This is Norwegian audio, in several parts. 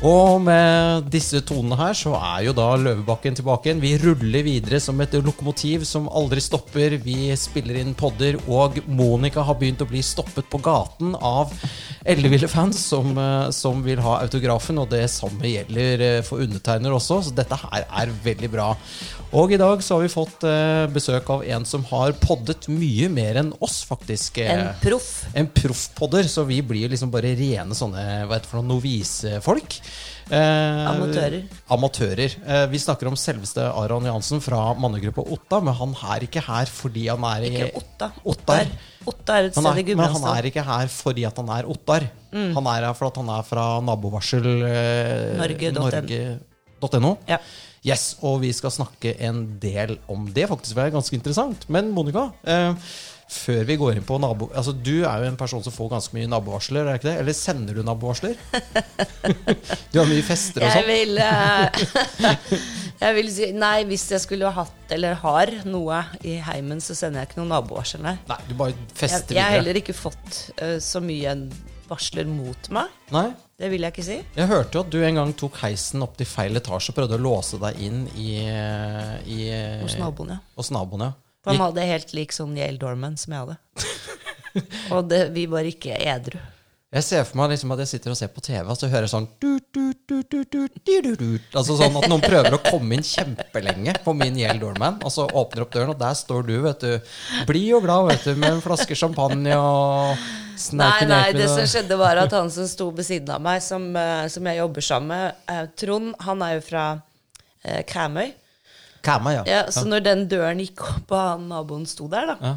Og med disse tonene her så er jo da Løvebakken tilbake igjen. Vi ruller videre som et lokomotiv som aldri stopper. Vi spiller inn podder, og Monica har begynt å bli stoppet på gaten av elleville fans som, eh, som vil ha autografen, og det samme gjelder eh, for undertegner også, så dette her er veldig bra. Og i dag så har vi fått eh, besøk av en som har poddet mye mer enn oss, faktisk. En proff. En proffpodder, så vi blir liksom bare rene sånne hva heter det for noen novisefolk. Eh, Amatører. Amatører. Eh, vi snakker om selveste Aron Jansen fra mannegruppa Otta, men han er ikke her fordi han er i Ikke Otta. Ottar. Otta er et sted i Gudbrandsdalen. men han er ikke her fordi at han er Ottar. Han er her fordi han er fra nabovarsel eh, Norge.no. Norge.no. Ja. Yes, og vi skal snakke en del om det. Faktisk det er ganske interessant. Men Monica, eh, før vi går inn på nabo... Altså, Du er jo en person som får ganske mye nabovarsler, er det ikke det? Eller sender du nabovarsler? du har mye fester og Jeg sånn. vil, uh, jeg vil si Nei, hvis jeg skulle hatt eller har noe i heimen, så sender jeg ikke noen nabovarsel, nei. Nei, du bare Jeg, fester jeg har heller ikke fått uh, så mye varsler mot meg. Nei, Det vil jeg ikke si. Jeg hørte jo at du en gang tok heisen opp til feil etasje og prøvde å låse deg inn i, i Hos naboen, ja. Hos naboen, ja. For han hadde helt lik sånn Yale Dorman som jeg hadde. Og det, vi var ikke edru. jeg ser for meg liksom at jeg sitter og ser på TV, og så hører jeg sånn du, du, du, du, du, du, du, du. Altså sånn at noen prøver å komme inn kjempelenge på min Yale Doorman, og så åpner opp døren, og der står du, vet du, blid og glad, vet du, med en flaske champagne og Nei, nei, det som skjedde var at han som sto ved siden av meg, som, eh, som jeg jobber sammen med, eh, Trond, han er jo fra eh. Kæma, ja. Ja, så når den døren gikk opp, og han naboen sto der, da Ja.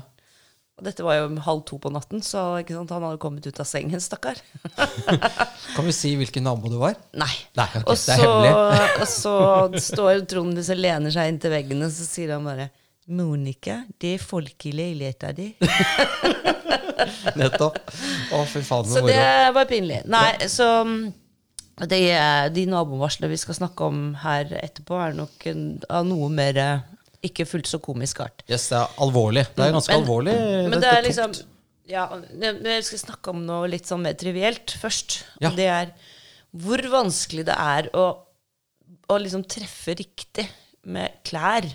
Og dette var jo halv to på natten, så sant, han hadde kommet ut av sengen, stakkar. Kan vi si hvilken nabo du var? Nei. Nei, okay, og, så, og så står Trond og lener seg inn til veggen, og så sier han bare Monica, det er folk i leiligheta di. Nettopp. Å, fy faen, Så så det var pinlig. Nei, så mm, det, er- de nabovarslene vi skal snakke om her etterpå, er nok en, av noe mer eh, ikke fullt så komisk art. Yes, det er alvorlig. Det er ganske Men- alvorlig. Men det Dette er liksom ja, det- Jeg skal snakke om noe litt sånn mer trivielt først. Ja. Og det er hvor vanskelig det er å, å liksom treffe riktig med klær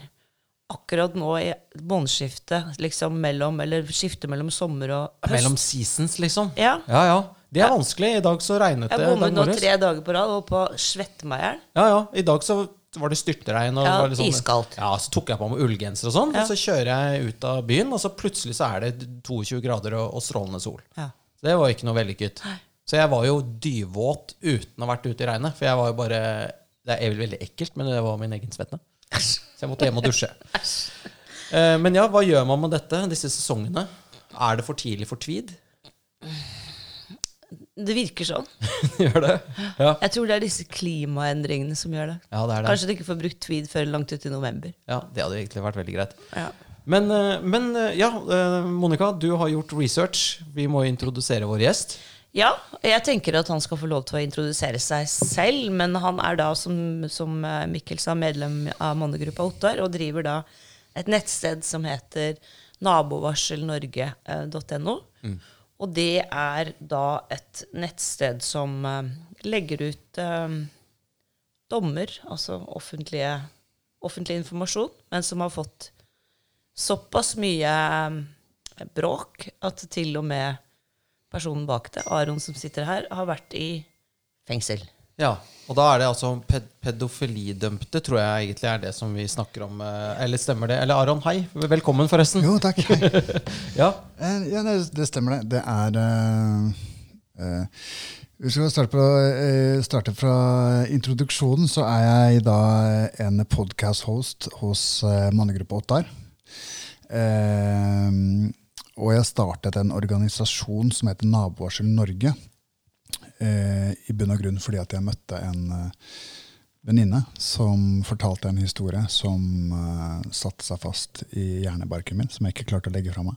akkurat nå i månedsskiftet, liksom mellom Eller skiftet mellom sommer og høst. Mellom seasons, liksom. Ja. ja. ja. Det er vanskelig. I dag så regnet det. Jeg bommet nå tre dager på rad og på svette meg i hjel. Ja, ja. I dag så var det styrteregn. Og Ja, var sånn, iskaldt. Ja, Så tok jeg på meg ullgenser og sånn, Ja. og så kjører jeg ut av byen, og så plutselig så er det 22 grader og, og strålende sol. Ja. Så det var ikke noe vellykket. Så jeg var jo dyvåt uten å ha vært ute i regnet. For jeg var jo bare Det er vel veldig ekkelt, men det var min egen svette. Så jeg måtte hjem og dusje. Eh, Men ja, hva gjør man med dette, disse sesongene? Er det for tidlig for tweed? Det virker sånn. Gjør det? Ja. Jeg tror det er disse klimaendringene som gjør det. ja, det er det. Kanskje du ikke får brukt tweed før langt ut i november. Ja, Det hadde egentlig vært veldig greit. Ja. Men, eh, men eh, ja, eh, Monica, du har gjort research. Vi må introdusere vår gjest. Ja, jeg tenker at han skal få lov til å introdusere seg selv, men han er da, som, som Mikkel sa, medlem av mannegruppa Ottar, og driver da et nettsted som heter nabovarselnorge.no. Og det er da et nettsted som eh, legger ut eh, dommer, altså offentlig informasjon, men som har fått såpass mye eh, bråk at til og med personen bak det, Aron som sitter her, har vært i fengsel. Ja, Og da er det altså ped pedofilidømte, tror jeg egentlig er det som vi snakker om. eh, Eller stemmer det? Eller Aron, hei. Velkommen, forresten. Jo, takk. Ja, Eh, ja, det, det stemmer, det. Det er uh, eh, Vi skal starte, på, uh, starte fra introduksjonen. Så er jeg da en podcast-host hos uh, mannegruppa Ottar. Og jeg startet en organisasjon som heter Nabovarsel Norge. Eh, I bunn og grunn fordi at jeg møtte en eh, venninne som fortalte en historie som eh, satte seg fast i hjernebarken min, som jeg ikke klarte å legge fra meg.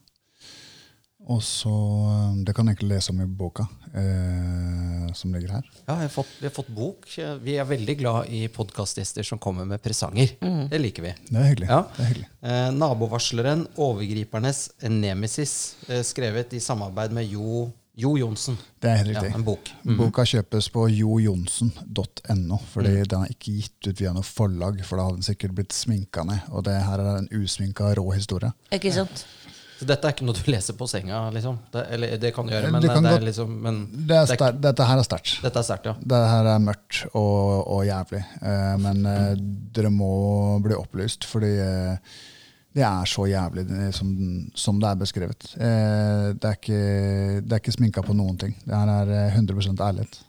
Og så, eh, Det kan jeg egentlig lese om i boka eh, som ligger her. ja jeg har fått, vi har fått bok. Vi er veldig glad i podkastgjester som kommer med presanger. Det liker vi. Det er hyggelig. Ja. Det er hyggelig. Eh, nabovarsleren 'Overgripernes nemesis', eh, skrevet i samarbeid med Jo Jo Johnsen. Det er helt Ja, en bok. Mm. Boka kjøpes på jojonsen.no, fordi den er ikke gitt ut via noe forlag, for da hadde den sikkert blitt sminka ned. Og det her er en usminka, rå historie. Ikke sant? Så dette er ikke noe du leser på senga, liksom? Det, eller det kan du gjøre, Det men det, kan er liksom men Det er det er dette her er sterkt. Dette er sterkt, ja. Dette her er mørkt og, og jævlig. Eh, men eh, dere må bli opplyst, fordi eh, det er så jævlig eh, som, som det er beskrevet. Eh, det, er ikke, det er ikke sminka på noen ting. Det her er eh, 100% ærlighet.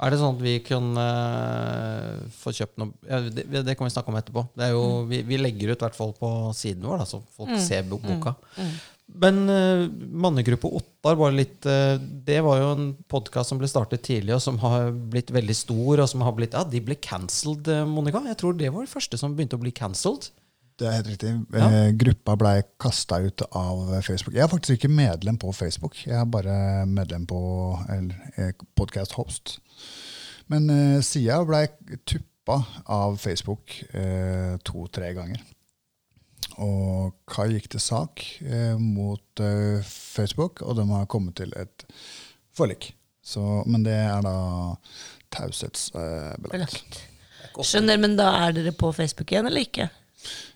Er det sånn at vi kan eh, få kjøpt noe ja, det, det kan vi snakke om etterpå. Det er jo, vi, vi legger ut hvert fall på siden vår, da, så folk ser boka. boka. Men uh, Mannegruppe Ottar var litt uh, Det var jo en podkast som ble startet tidlig, og som har blitt veldig stor. Og som har blitt Ja, de ble cancelled, eh, Monica. Jeg tror det var det første som begynte å bli cancelled. Det er helt riktig. Ja. gruppa blei kasta ut av Facebook. Jeg er faktisk ikke medlem på Facebook. Jeg er bare medlem på Podcast Host. Men uh, sida blei tuppa av Facebook uh, to-tre ganger. Og Kai gikk til sak uh, mot uh, Facebook, og de har kommet til et forlik. Så, men det er da taushetsbelagt. Belagt. Skjønner, men da er dere på Facebook igjen, eller ikke?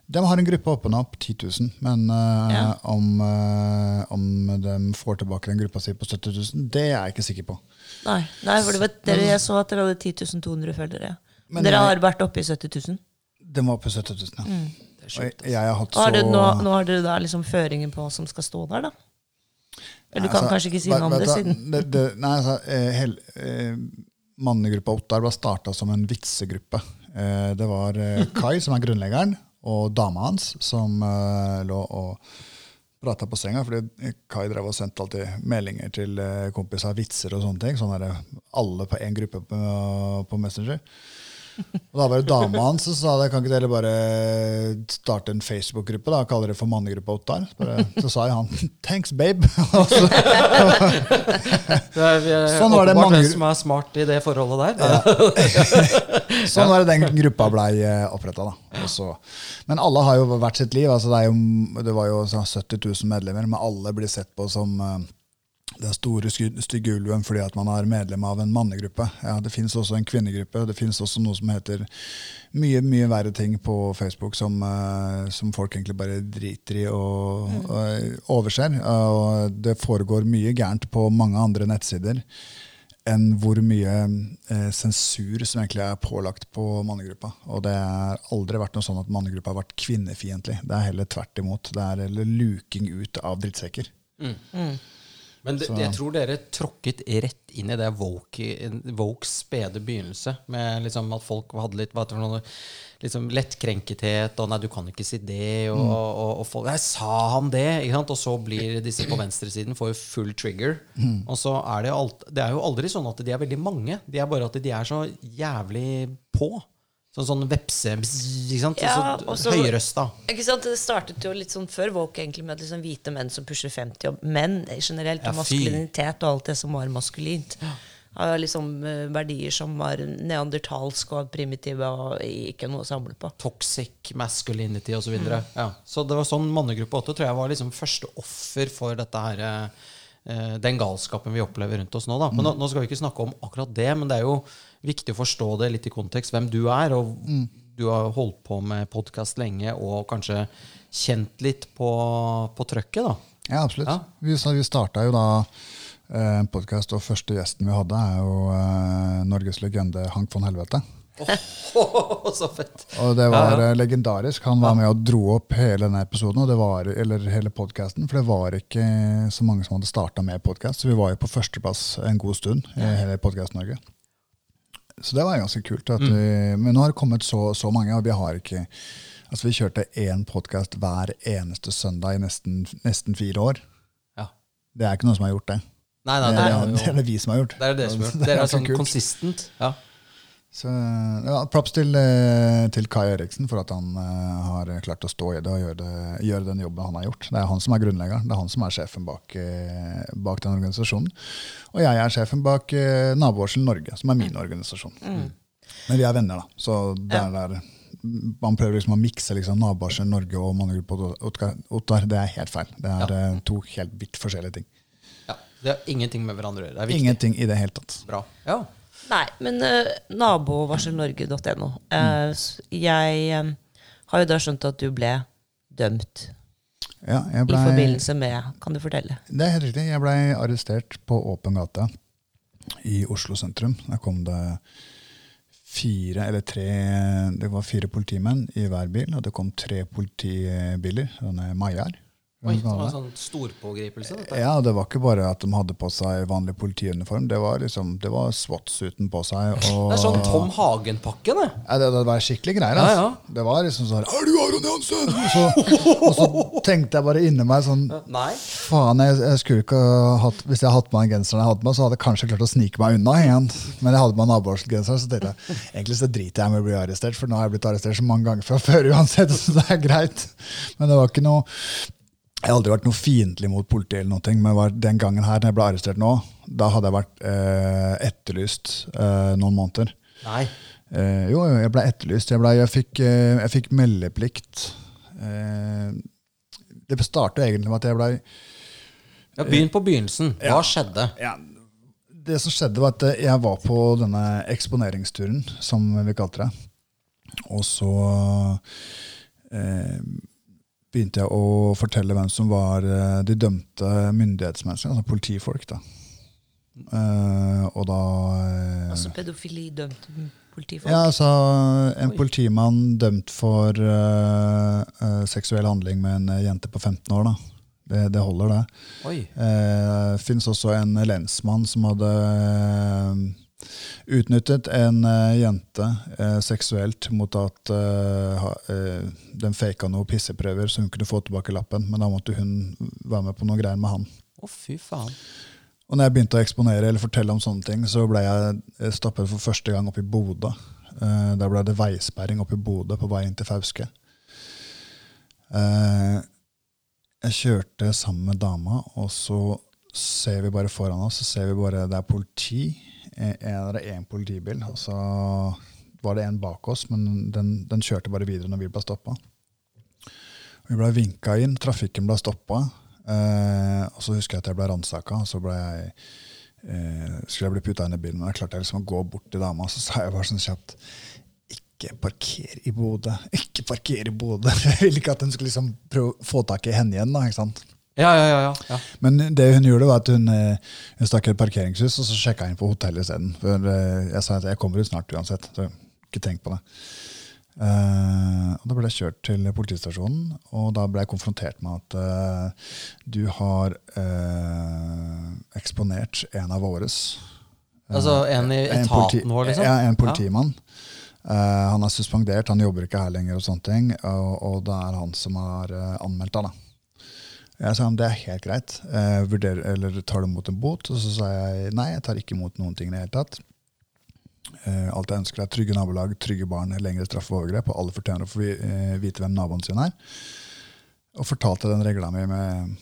De har en gruppe oppe nå på 10 000. Men uh, Ja. om, uh, om de får tilbake den gruppa si på 70 000, det er jeg ikke sikker på. Nei, nei for det var dere, jeg så at dere hadde 10 200 følgere. Men dere jeg- har vært oppe i 70 000. Den var på 70 000, ja. Mm. Jeg, jeg har har så nå, nå har dere da liksom føringen på hva som skal stå der, da? Eller du kan Altså, kanskje ikke si om det, siden det, det, Nei, altså, eh, hel, eh, Mannegruppa Ottar ble starta som en vitsegruppe. Eh, det var eh, Kai, som er grunnleggeren, og dama hans, som uh, lå og prata på senga. Fordi Kai drev og sendte alltid meldinger til eh, kompiser, vitser og sånne ting. Sånn der, alle på én gruppe på, på Messenger. Og da var det dama hans som sa det, kan ikke dere bare starte en Facebook-gruppe da, kaller det for Mannegruppa Ottar? Så Så sa jeg han thanks, babe. Sånn var det mange- hvem som er smart i det forholdet der. Sånn var det den gruppa blei oppretta. Men alle har jo hvert sitt liv. Altså det, jo, det var jo sånn 70 000 medlemmer, men alle blir sett på som eh, den store stygge ulven fordi at man er medlem av en mannegruppe. Ja, det fins også en kvinnegruppe. Det fins også noe som heter mye mye verre ting på Facebook som, eh, som folk egentlig bare driter i og, og overser. Og det foregår mye gærent på mange andre nettsider enn hvor mye eh, sensur som egentlig er pålagt på mannegruppa. Og det har aldri vært noe sånn at mannegruppa har vært kvinnefiendtlig. Det er heller tvert imot. Det er heller luking ut av drittsekker. Men det, jeg tror dere tråkket rett inn i det woke, spede begynnelse. Med liksom at folk hadde litt hva for noe, liksom lettkrenkethet, og 'nei, du kan ikke si det', og, og, og folk 'Nei, sa han det?' Og så blir disse på venstresiden får jo full trigger. Og så er det, alt, det er jo aldri sånn at de er veldig mange. De er bare at de er så jævlig på. Sånn, sånn vepse... Ikke sant? Ja, så, høyrøsta. Ikke sant? Det startet jo litt sånn før woke, egentlig, med liksom hvite menn som pusher 50, og menn generelt, og maskulinitet og alt det som var maskulint. Av liksom eh, verdier som var neandertalske og primitive og ikke noe å samle på. toxic masculinity osv. Så, videre. ja. så det var sånn mannegruppe 8 tror jeg var liksom første offer for dette her, eh, den galskapen vi opplever rundt oss nå. Da. Men nå, nå skal vi ikke snakke om akkurat det, men det er jo viktig å forstå det litt i kontekst, hvem du er. Og du har holdt på med podkast lenge og kanskje kjent litt på, på trøkket. da. Ja, absolutt. Ja. Vi, vi starta jo da eh, en podkast, og første gjesten vi hadde, er jo eh, Norges legende Hank von Helvete. så fett! Og det var Ja, ja. eh, legendarisk. Han var med og dro opp hele denne episoden, og det var, eller hele podkasten. For det var ikke så mange som hadde starta med podkast, så vi var jo på førsteplass en god stund i hele Podkast-Norge. Så det var ganske kult. Mm. vi, men nå har det kommet så, så mange, og vi har ikke Altså Vi kjørte én podkast hver eneste søndag i nesten, nesten fire år. Ja. Det er ikke noen som har gjort det. Nei, nei, det, det er, er, det er det vi som har gjort. det er det som gjør Det Dere er sånn kult. consistent. Ja. Så, ja, props til, eh, til Kai Eriksen for at han uh, har klart å stå i det og gjøre, det, gjøre den jobben han har gjort. Det er han som er grunnleggeren. Det er han som er sjefen bak, uh, bak den organisasjonen. Og jeg er sjefen bak uh, Nabovarsel Norge, som er min organisasjon. Men vi er venner, da. Så det er der man prøver liksom å mikse liksom, Nabovarsel Norge og Mannegruppa Ottar. Det er helt feil. Det er eh, to helt vidt forskjellige ting. Ja, Det har ingenting med hverandre å gjøre. Ingenting i det hele tatt. Bra. Ja. Nei, men uh, nabovarselnorge.no. Uh, jeg eh, har jo da skjønt at du ble dømt Ja, jeg i forbindelse med Kan du fortelle? Det er helt riktig. Jeg ble arrestert på åpen gate i Oslo sentrum. Der kom det fire eller tre Det var fire politimenn i hver bil, og det kom tre politibiler. Sånne Maiar. Oi, det var en sånn storpågripelse. Dette. Ja, det var ikke bare at de hadde på seg vanlig politiuniform. Det var liksom, det var SWAT-suiten på seg. Og, Det er sånn Tom Hagen-pakke, det. Ja, det, det var skikkelig greier. Altså. ja. Det var liksom sånn Er du Aron Jansen? Og så, tenkte jeg bare inni meg sånn Nei. Faen, jeg, jeg skulle ikke hatt Hvis jeg hadde hatt på meg genseren jeg hadde med, så hadde jeg kanskje klart å snike meg unna igjen. Men jeg hadde med nabogenseren, så tenkte jeg egentlig så driter jeg med å bli arrestert, for nå har jeg blitt arrestert så mange ganger fra før uansett, så det er greit. Men det var ikke noe Jeg har aldri vært noe fiendtlig mot politiet, eller noe, men var den gangen her, når jeg ble arrestert nå, da hadde jeg vært eh, etterlyst eh, noen måneder. Nei. Eh, jo, jeg ble etterlyst. Jeg, ble, jeg, fikk, eh, jeg fikk meldeplikt. Eh, det startet egentlig med at jeg blei Ja, Begynn på begynnelsen. Hva skjedde? ja, Det som skjedde, var at jeg var på denne eksponeringsturen, som vi kalte det. Og så eh, begynte jeg å fortelle hvem som var eh, de dømte myndighetsmenneskene, altså politifolk. da. Uh, og da uh, Altså pedofilidømt politifolk? Ja, altså En Oi. politimann dømt for uh, seksuell handling med en jente på 15 år. da. Det, det holder, det. Oi. Eh, Fins også en lensmann som hadde utnyttet en uh, jente uh, seksuelt mot at uh, ha, den faka noen pisseprøver, så hun kunne få tilbake lappen. Men da måtte hun være med på noe greier med han. Å, fy faen. Og når jeg begynte å eksponere eller fortelle om sånne ting, så ble jeg stoppet for første gang opp i Bodø. Der ble det veisperring opp i Bodø på vei inn til Fauske. Jeg kjørte sammen med dama, og så ser vi bare foran oss så ser vi bare det er politi. En, en, det én politibil, og så var det en bak oss, men den, den kjørte bare videre når vi ble stoppa. Vi ble vinka inn, trafikken ble stoppa. Eh, og så husker jeg at jeg ble ransaka, og så ble jeg, eh, skulle jeg bli putta inn i bilen. Men da klarte jeg liksom å gå bort til dama, så sa jeg bare sånn kjapt Ikke parker i Bodø. Ikke parker i Bodø. Jeg ville ikke at hun skulle liksom prøve å få tak i henne igjen. da, ikke sant? Ja, ja, ja. Men det hun gjorde, var at hun, eh, hun stakk i et parkeringshus, og så sjekka inn på hotellet isteden. For eh, jeg sa at jeg kommer ut snart uansett. Så ikke tenk på det. Uh, og Da ble jeg kjørt til politistasjonen, og da ble jeg konfrontert med at uh, du har uh, eksponert en av våres. Altså en i en politi- etaten vår, liksom? Ja, en politimann. Han er suspendert, han jobber ikke her lenger, og sånne ting, og, og det er han som har anmeldt deg. da. Jeg sa det er helt greit. Eh, vurder, eller tar du imot en bot? Og så sa jeg nei, jeg tar ikke imot noen ting i det hele tatt. Eh, alt jeg ønsker er trygge nabolag, trygge barn, lengre straff for overgrep, og alle fortjener å få eh, vite hvem naboen sin er. Og fortalte den regla mi med,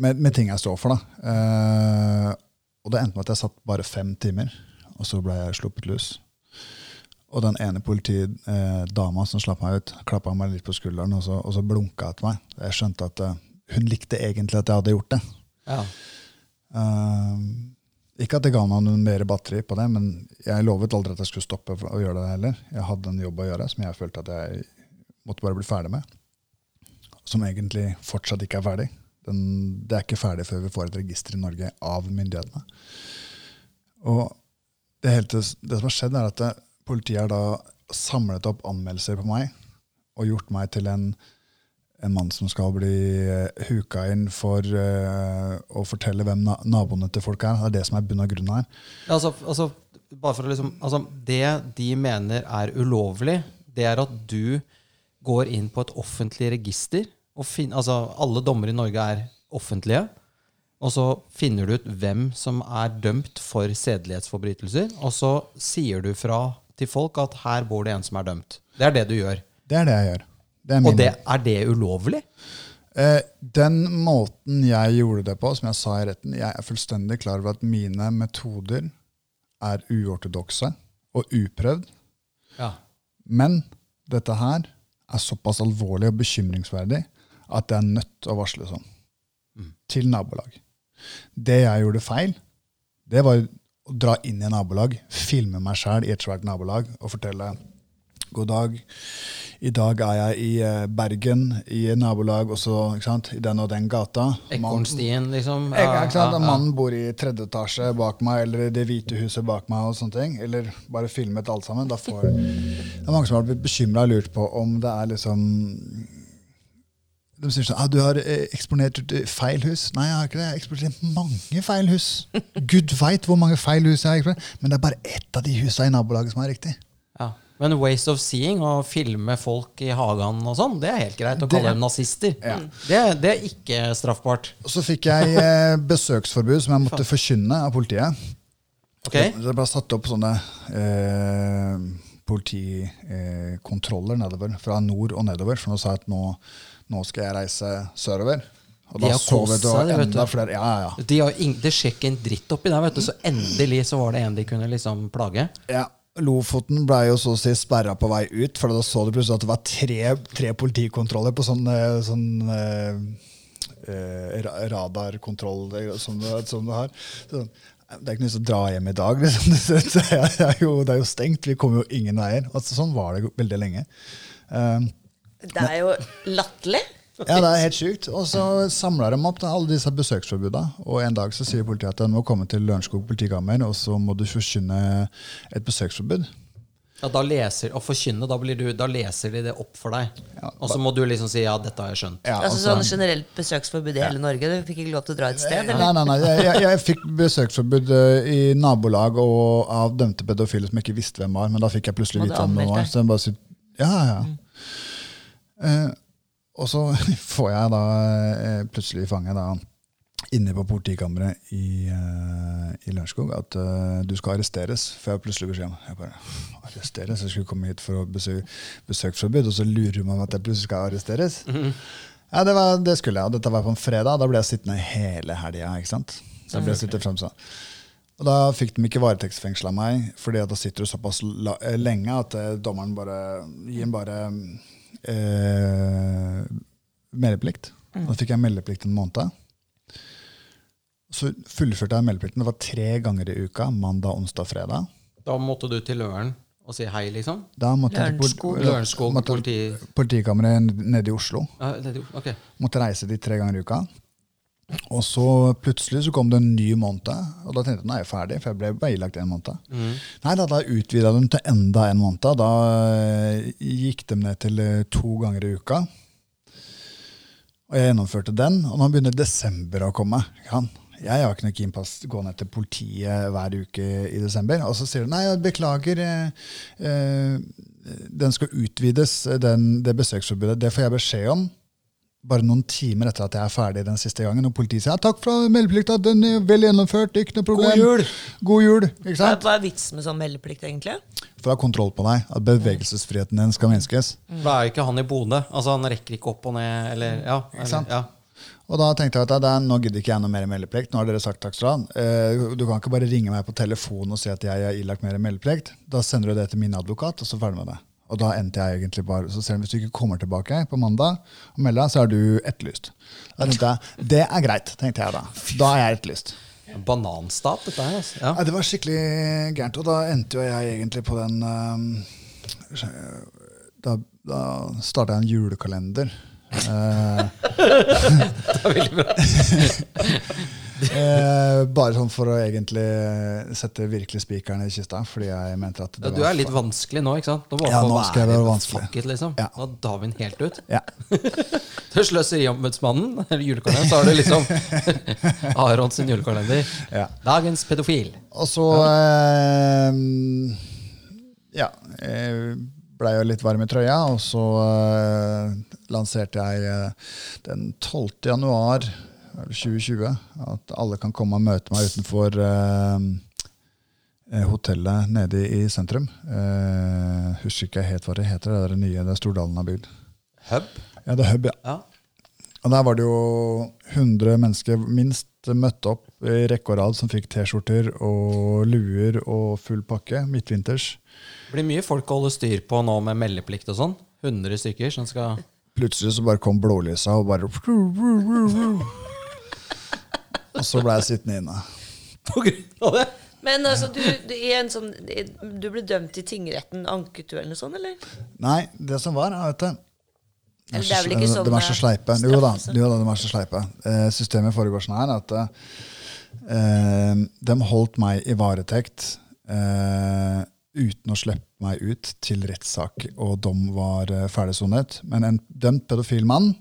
med, med ting jeg står for. da. Eh, og det endte med at jeg satt bare fem timer, og så ble jeg sluppet løs. Og den ene politidama som slapp meg ut, klappa meg litt på skulderen og så, og så blunka etter meg. Jeg skjønte at eh, hun likte egentlig at jeg hadde gjort det. Ja. Uh, ikke at det ga meg noe mer batteri på det, men jeg lovet aldri at jeg skulle stoppe å gjøre det heller. Jeg hadde en jobb å gjøre som jeg følte at jeg måtte bare bli ferdig med. Som egentlig fortsatt ikke er ferdig. Den, det er ikke ferdig før vi får et register i Norge av myndighetene. Og det, hele, det som har skjedd, er at politiet har da samlet opp anmeldelser på meg og gjort meg til en, en mann som skal bli eh, huka inn for uh, å fortelle hvem na naboene til folk er. Det er det som er bunn og grunn her. Ja, Altså, altså, bare for å liksom, altså, det de mener er ulovlig, det er at du går inn på et offentlig register. Og fin, altså, alle dommer i Norge er offentlige. Og så finner du ut hvem som er dømt for sedelighetsforbrytelser. Og så sier du fra til folk at her bor det en som er dømt. Det er det du gjør. Det er det jeg gjør. Det Og det, er det ulovlig? Eh, den måten jeg gjorde det på, som jeg sa i retten, jeg er fullstendig klar over at mine metoder er uortodokse og uprøvd. Ja. Men dette her er såpass alvorlig og bekymringsverdig at jeg er nødt til å varsle sånn. Til nabolag. Det jeg gjorde feil, det var å dra inn i nabolag, filme meg sjæl i et svært nabolag og fortelle God dag. I dag er jeg i eh, Bergen, i nabolag, også, ikke sant, i den og den gata. Ekornstien, liksom. Ja, sant? ja, ja. Mannen bor i tredje etasje bak meg, eller i det hvite huset bak meg. og sånne ting, Eller bare filmet alt sammen. Da får, det er mange som har blitt bekymra og lurt på om det er liksom De sier sånn ah, 'Du har eh, eksponert eh, feil hus'. Nei, jeg har ikke det. Jeg har eksponert mange feil hus. Gud veit hvor mange feil hus jeg har eksponert. Men det er bare ett av de husa i nabolaget som er riktig. Ja. Men waste of seeing, å filme folk i hagen og sånn, det er helt greit. Å Det- kalle dem nazister. Ja. Det, det er ikke straffbart. Så fikk jeg eh, besøksforbud som jeg måtte forkynne av politiet. Okay. Det ble satt opp sånne eh, politikontroller nedover, fra nord og nedover. For nå sa jeg at nå, nå skal jeg reise sørover. Og da så vi det var enda flere. Ja, ja, De har, ing- det skjer ikke en dritt oppi der, vet du. Så endelig så var det en de kunne liksom plage. ja. Lofoten ble jo så å si sperra på vei ut, for da så du plutselig at det var tre, tre politikontroller på sånn, eh, sånn eh, eh, radarkontroll eh, som som du har. Sånn, det er ikke noe vits å dra hjem i dag. Liksom. Det, er, jo, det er jo stengt. Vi kommer jo ingen veier. Altså, sånn var det veldig lenge. Um, Det er jo latterlig. Ja, det er helt sjukt. Og så samler de opp da, alle disse besøksforbudene. Og en dag så sier politiet at de må komme til Lørenskog politikammer, og så må du forkynne et besøksforbud. Ja, da leser, Å forkynne, da, blir du, da leser de det opp for deg. Ja, og så må du liksom si 'ja, dette har jeg skjønt'. Ja, Altså sånn generelt besøksforbud i hele Norge. Du fikk ikke lov til å dra et sted? Nei, Eller? nei, nei. Jeg, jeg, jeg fikk besøksforbud eh, i nabolag og av dømte pedofile som jeg ikke visste hvem var. Men da fikk jeg plutselig vite hvem det var. Så jeg bare sier, ja, ja. Eh, og så får jeg da eh, plutselig i fanget da, inne på politikammeret i, uh, i Lørenskog at uh, du skal arresteres. For jeg plutselig beskjed om jeg bare, arresteres? Jeg skulle komme hit for å besøke besøksforbud, og så lurer man at jeg plutselig skal arresteres. Ja, det, var, det skulle jeg. og Dette var på en fredag. Da ble jeg sittende hele helga. ikke sant? Så jeg ble sittende frem sånn. Og da fikk de ikke varetektsfengsla meg, fordi da sitter du såpass eh, lenge at eh, dommeren bare gir en bare eh, meldeplikt. Da fikk jeg meldeplikt en måned. Så fullførte jeg meldeplikten. Det var tre ganger i uka. Mandag, onsdag, fredag. Da måtte du til Løren og si hei, liksom? Da måtte jeg til Lørenskog. pol- Lørenskog politi... politikammeret nede i Oslo. Ah, det, okay. Måtte reise dit tre ganger i uka. Og så plutselig så kom det en ny måned, og da tenkte jeg nå er jeg ferdig, for jeg ble bare ilagt en måned. Nei, da, da utvida de til enda en måned. Da eh, gikk de ned til eh, to ganger i uka. Og jeg gjennomførte den, og nå begynner desember å komme. Jeg har ikke noe keen på å gå ned til politiet hver uke i desember. Og så sier de nei, jeg beklager, eh, eh, den skal utvides, den, det besøksforbudet. Det får jeg beskjed om bare noen timer etter at jeg er ferdig den siste gangen. Og politiet sier ja, takk for meldeplikta, den er vel gjennomført, ikke noe problem. God jul! God jul, ikke sant? hva er vitsen med sånn meldeplikt, egentlig? For å ha kontroll på deg, at bevegelsesfriheten din skal minskes. Da er jo ikke han i Bodø. Altså, han rekker ikke opp og ned, eller Ja. Eller, sant? ja. Og da tenkte jeg at det er, nå gidder ikke jeg noe mer meldeplikt. Nå har dere sagt takk skal du ha. Eh, Du kan ikke bare ringe meg på telefon og si at jeg er ilagt mer meldeplikt. Da sender du det til min advokat, og så ferdig med det. Og da endte jeg egentlig bare, så selv om Hvis du ikke kommer tilbake på mandag og melder deg, så er du etterlyst. Da tenkte jeg, Det er greit, tenkte jeg da. Da er jeg etterlyst. Bananstat, dette her. Altså. Ja. Ja, det var skikkelig gærent. Og da endte jo jeg egentlig på den eh, Da, da starta jeg en julekalender. Eh, eh, bare sånn for å egentlig sette virkelig spikeren i kista, fordi jeg mente at det Ja, du er litt vanskelig nå, ikke sant? Nå Ja, nå skal jeg være vanskelig. It, liksom. Ja. Da tar vi den helt ut. ja. Til Sløseriombudsmannen, eller julekalenderen, så har du liksom Arons julekalender. Ja. Dagens pedofil. Og så eh, Ja. Jeg blei jo litt varm i trøya, og så eh, lanserte jeg eh, den 12. januar 2020 at alle kan komme og møte meg utenfor eh, eh, hotellet nede i sentrum. Eh, husker ikke helt hva det heter, det er det nye det Stordalen har bygd. Hub. Ja, det er Hub, ja. Ja. Og der var det jo 100 mennesker minst møtte opp i rekke og rad som fikk T-skjorter og luer og full pakke midtvinters. Det blir mye folk å holde styr på nå med meldeplikt og sånn. 100 stykker som skal Plutselig så bare kom blålysa og bare Og så ble jeg sittende inne. På grunn av det? Men altså, du, du, en sånn, du ble dømt i tingretten, anket du eller noe sånt, eller? Nei, det som var, vet du Eller det er vel ikke sånn De er så eh, sleipe. Jo da, straffelse? jo da, de er så sleipe. Eh, systemet foregår sånn her at eh, de holdt meg i varetekt eh, uten å slippe meg ut til rettssak og dom var eh, ferdigsonet. Men en dømt pedofil mann,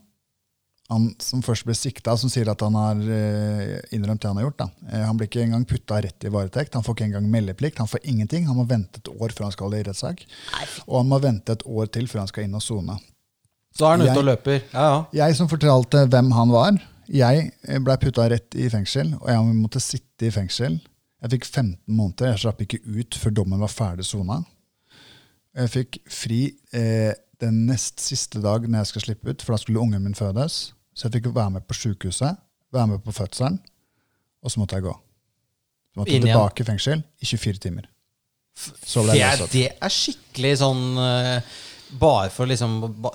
han som først ble sikta, som sier at han har eh, innrømt det han har gjort, da. Eh, han blir ikke engang putta rett i varetekt. Han får ikke engang meldeplikt. Han får ingenting. Han må vente et år før han skal i rettssak. Og han må vente et år til før han skal inn og sone. Så er han ute og løper. Ja, ja. Jeg som fortalte hvem han var, jeg blei putta rett i fengsel, og jeg måtte sitte i fengsel. Jeg fikk 15 måneder, jeg slapp ikke ut før dommen var ferdig sona. Jeg fikk fri eh, den nest siste dag når jeg skal slippe ut, for da skulle ungen min fødes. Så jeg fikk være med på sjukehuset, være med på fødselen, og så måtte jeg gå. Så måtte jeg Inn tilbake i fengsel i 24 timer. Så ble Det jeg er, løslatt. det er skikkelig sånn uh, Bare for liksom ba,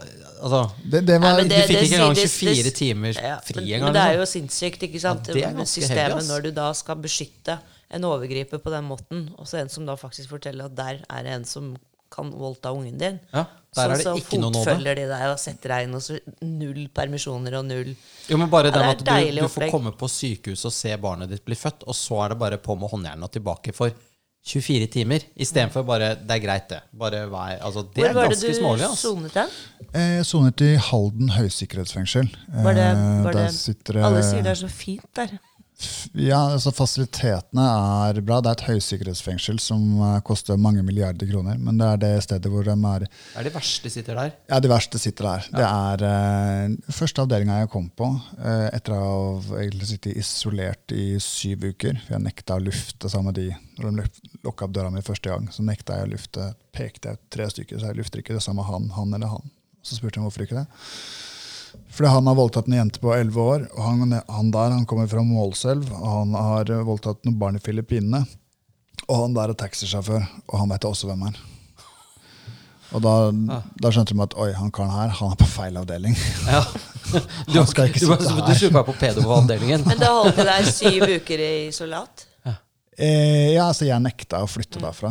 Altså, Det, det var, Nei, men du det- fikk ikke engang det- 24 det- timer Ja, fri men, engang. men det er liksom. jo sinnssykt, ikke sant? Ja, det er ganske Systemet heavy, ass. når du da skal beskytte en overgriper på den måten, og så en som da faktisk forteller at der er det en som kan voldta ungen din. Ja, der er det så ikke noe nåde. fotfølger de deg og setter deg inn, og så null permisjoner og null Jo, men bare Ja, det at du, du får komme på sykehus og se barnet ditt bli født, og så er det bare på med håndjernet og tilbake for 24 timer. Istedenfor bare Det er greit, det. Bare vær Altså, det Hvor er var det du smålig, altså. sonet den? Jeg sonet i Halden høysikkerhetsfengsel. Var det, Eh, var der det sitter det- Alle sier det er så fint der. Ja, altså Fasilitetene er bra. Det er et høysikkerhetsfengsel som eh, koster mange milliarder kroner. Men det er det stedet hvor de er Det er de verste sitter der. Ja, de verste sitter der. Det er uh, første avdelinga jeg kom på uh, etter å ha sittet isolert i syv uker. For jeg nekta å lufte sammen med de. Når de lukka opp døra mi første gang, så nekta jeg å lufte. Pekte jeg ut tre stykker, så jeg lufter ikke det samme han, han eller han. Så spurte jeg hvorfor ikke det. Fordi han har voldtatt en jente på 11 år, og han, han der han kommer fra Målselv. og Han har eh, voldtatt noen barn i Filippinene. Og han der er taxisjåfør, og han vet også hvem er. Og da, da skjønte de at oi, han karen her han er på feil avdeling. Ja. Du, Han skal ikke du, sitte du, her. du skulle bare på pedoavdelingen. Men da holdt du deg syv uker i isolat? Eh, ja, altså Jeg nekta å flytte Mm. derfra.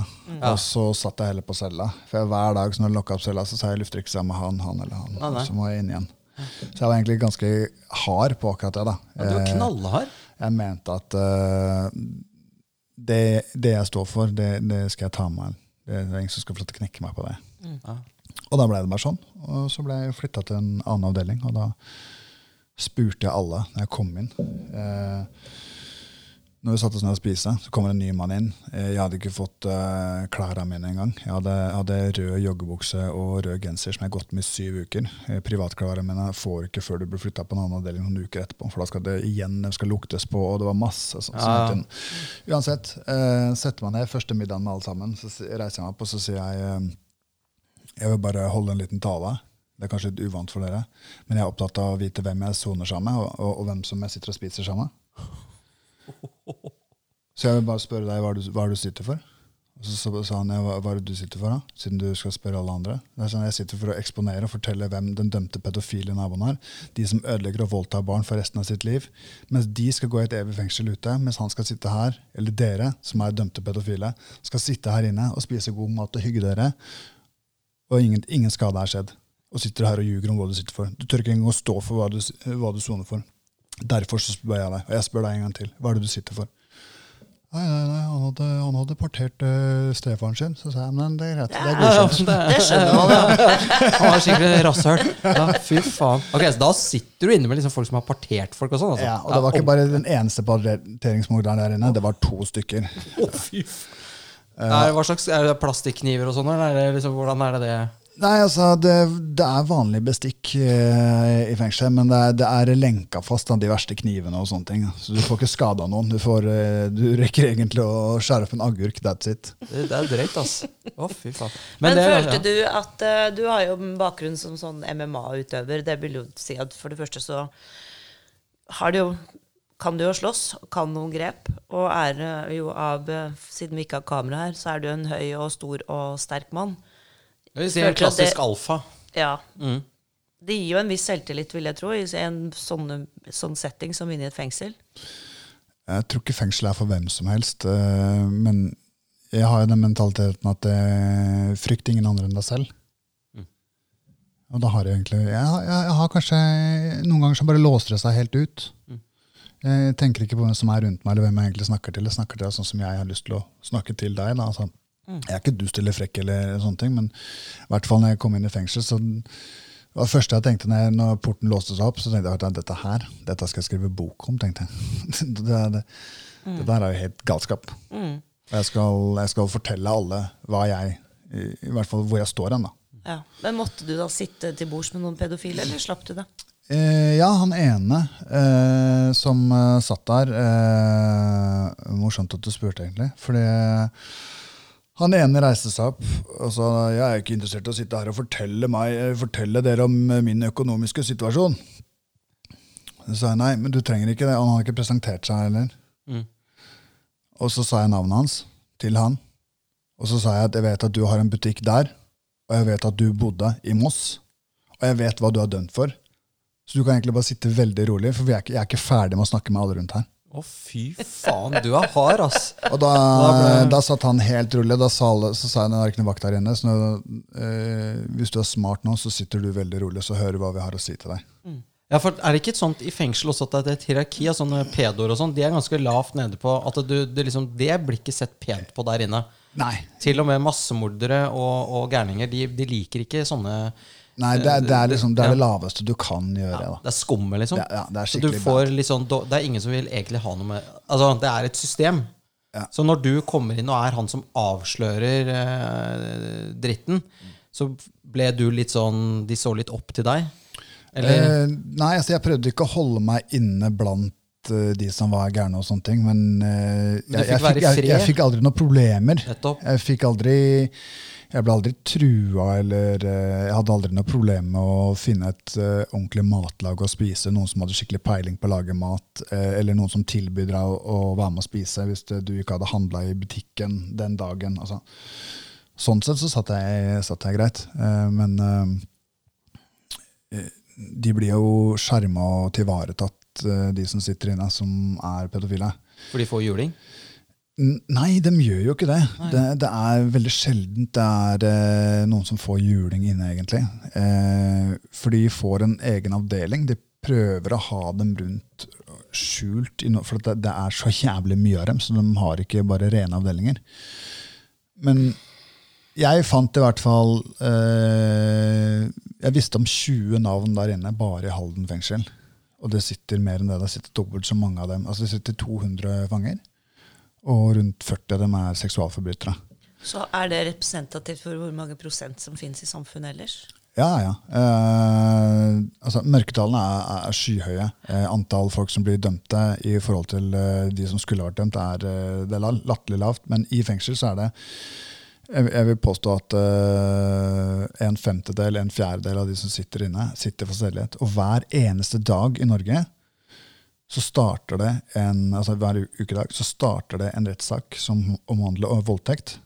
Og så satt jeg heller på cella. For jeg, hver dag når jeg lukka opp cella, så sa jeg lufter ikke sammen med han, han eller han. Nei. Så må jeg inn igjen. Så jeg var egentlig ganske hard på akkurat det. da. Ja, du var Eh, knallhard. jeg mente at uh, det, det jeg står for, det, det skal jeg ta med meg. Det er ingen som skal få lov til å knekke meg på det. Ja. Og da ble det bare sånn. Og så ble jeg flytta til en annen avdeling, og da spurte jeg alle når jeg kom inn. Eh, når vi satte oss ned og spiste, så kommer en ny mann inn. Eh, Jeg hadde ikke fått uh, klærne mine engang. Jeg hadde, hadde rød joggebukse og rød genser som jeg har gått med i syv uker. Eh, Privatklærne mine får ikke før du blir flytta på en annen avdeling noen uker etterpå. For da skal det igjen de skal luktes på, og det var masse sånn. Ja, Så. Uansett, uh, setter meg ned første middagen med alle sammen, så reiser jeg meg opp og så sier jeg uh, jeg vil bare holde en liten tale. Det er kanskje litt uvant for dere, men jeg er opptatt av å vite hvem jeg soner sammen med, og, og, og hvem som jeg sitter og spiser sammen med. Så jeg vil bare spørre deg hva du, hva du sitter for. Og så, så sa han hva, hva er det du sitter for, da? Siden du skal spørre alle andre. Sånn, Jeg sitter for å eksponere og fortelle hvem den dømte pedofile naboen er. De som ødelegger og voldtar barn for resten av sitt liv. Mens de skal gå i et evig fengsel ute, mens han skal sitte her, eller dere som er dømte pedofile, skal sitte her inne og spise god mat og hygge dere og ingen, ingen skade er skjedd. Og sitter her og ljuger om hva du sitter for. Du tør ikke engang å stå for hva du, hva du soner for. Derfor så spør jeg deg, og jeg spør deg en gang til, hva er det du sitter for? Nei, nei, nei, han hadde, han hadde partert uh, stefaren sin. Så sa jeg, men det er greit, det er ja, godkjent. det, Det skjønner man ja. Han var skikkelig rasshøl. Ja, fy faen. Ok, Så da sitter du inne med liksom folk som har partert folk og sånn? Altså. Ja, og det var ikke bare den eneste parteringsmorderen der inne, det var to stykker. Å, fy faen. Er, hva slags, er det plastikkniver og sånn, eller er liksom, hvordan er det det Nei, altså, det, det er vanlig bestikk eh, i fengselet, men det er, det er lenka fast av de verste knivene og sånne ting. Så du får ikke skada noen. Du, får, eh, du rekker egentlig å skjære opp en agurk, that's it. Det, det er drøyt, ass. Å, fy faen. Men, det- følte ja. du at uh, Du har jo en bakgrunn som sånn MMA-utøver. Det vil jo si at for det første så har du jo kan du jo slåss, kan noen grep, og er eh, jo av eh, Siden vi ikke har kamera her, så er du en høy og stor og sterk mann. Jeg vil si en Følte det- klassisk alfa. Ja. Mm. Det gir jo en viss selvtillit, vil jeg tro, i en sånn, sånn setting som inne i et fengsel. Jeg tror ikke fengsel er for hvem som helst. eh, men jeg har jo den mentaliteten at eh, frykt ingen andre enn deg selv. Mm. Og da har jeg egentlig jeg, har- jeg, jeg har kanskje Noen ganger så bare låser det seg helt ut. Mm. Jeg tenker ikke på hvem som er rundt meg, eller hvem jeg egentlig snakker til. Jeg snakker til deg sånn som jeg har lyst til å snakke til deg. Da. Altså, Mm. Jeg er ikke dust eller frekk, eller sånne ting, men i hvert fall når jeg kom inn i fengsel, så det var det første jeg tenkte når, jeg, når porten låste seg opp, så tenkte jeg at dette her, dette skal jeg skrive bok om. tenkte jeg. det, det, det der er jo helt galskap. Mm. Jeg skal, jeg skal fortelle alle hva jeg, i, i hvert fall hvor jeg står hen. da. Ja. Men måtte du da sitte til bords med noen pedofile, eller slapp du det? Eh, ja, han ene eh, som eh, satt der eh, Morsomt at du spurte, egentlig. Fordi han ene reiste seg opp og sa jeg er ikke interessert i å sitte her og fortelle, meg, fortelle dere om eh, min økonomiske situasjon. Så sa jeg nei, men du trenger ikke det. Han har ikke presentert seg heller. Mm. Og så sa jeg navnet hans til han. Og så sa jeg at jeg vet at du har en butikk der, og jeg vet at du bodde i Moss. Og jeg vet hva du er dømt for. Så du kan egentlig bare sitte veldig rolig, for vi er ikke, jeg er ikke ferdig med å snakke med alle rundt her. Å, fy faen, du er hard, ass. Og da, Da satt han helt rolig. Da sa så sa jeg noe vakt her inne. Så nå, eh, hvis du er smart nå, så sitter du veldig rolig, så hører du hva vi har å si til deg. Ja, for Er det ikke et sånt i fengsel også at det er et hierarki av sånne pedoer og sånn? De er ganske lavt nede på at du, det, liksom, det blir ikke sett pent på der inne. Nei. Til og med massemordere og, og gærninger. De, de liker ikke sånne Nei, det, er- det er liksom det, er Ja. det laveste du kan gjøre. Da. Det er skummet, liksom. Ja, ja, det er får litt sånn, det er ingen som vil egentlig ha noe med Altså, det er et system. Ja. Så når du kommer inn og er han som avslører eh, dritten, så ble du litt sånn De så litt opp til deg? Eller? Eh, nei, altså jeg prøvde ikke å holde meg inne blant eh, de som var gærne og sånne ting, men eh, Men jeg, jeg, fikk, jeg, jeg fikk aldri noen problemer. Nettopp. Jeg fikk aldri Jeg ble aldri trua, eller eh, jeg hadde aldri noe problem med å finne et uh, ordentlig matlag å spise. Noen som hadde skikkelig peiling på å lage mat, uh, eller noen som tilbyr deg å, å være med å spise hvis det, du ikke hadde handla i butikken den dagen. Altså. Sånn sett så satt jeg, satt jeg greit. Uh, men de blir jo skjerma og tilvaretatt, de som sitter inne, som er pedofile. For de får juling? Nei, de gjør jo ikke det. Det, det er veldig sjeldent det er eh, noen som får juling inne, egentlig. Eh, for de får en egen avdeling. De prøver å ha dem rundt skjult, for det, det er så jævlig mye av dem, så de har ikke bare rene avdelinger. Men jeg fant i hvert fall eh, Jeg visste om 20 navn der inne bare i Halden fengsel. Og det sitter mer enn det. Det sitter dobbelt så mange av dem. Altså Det sitter 200 fanger. Og rundt 40 av dem er seksualforbrytere. Så er det representativt for hvor mange prosent som finnes i samfunnet ellers? Ja, ja. Eh, altså, mørketallene er, er skyhøye. Eh, antall folk som blir dømte i forhold til eh, de som skulle vært dømt, er, eh, det er la- latterlig lavt. Men i fengsel så er det Jeg, vil påstå at eh, en femtedel, en fjerdedel av de som sitter inne, sitter for sedelighet. Og hver eneste dag i Norge så starter det en altså hver ukedag så starter det en rettssak som omhandler voldtekt.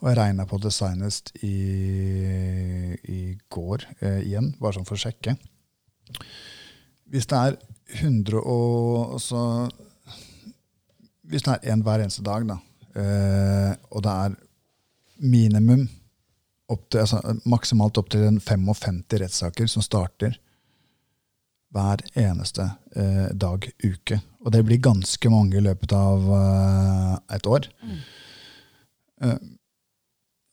Og jeg regna på det senest i, i går eh, igjen, bare sånn for å sjekke. Hvis det er 100 og altså, Hvis det er én hver eneste dag, da, eh, og det er minimum opp til, altså, maksimalt opp til 55 rettssaker som starter hver eneste eh, dag, uke. Og det blir ganske mange i løpet av eh, et år. Eh,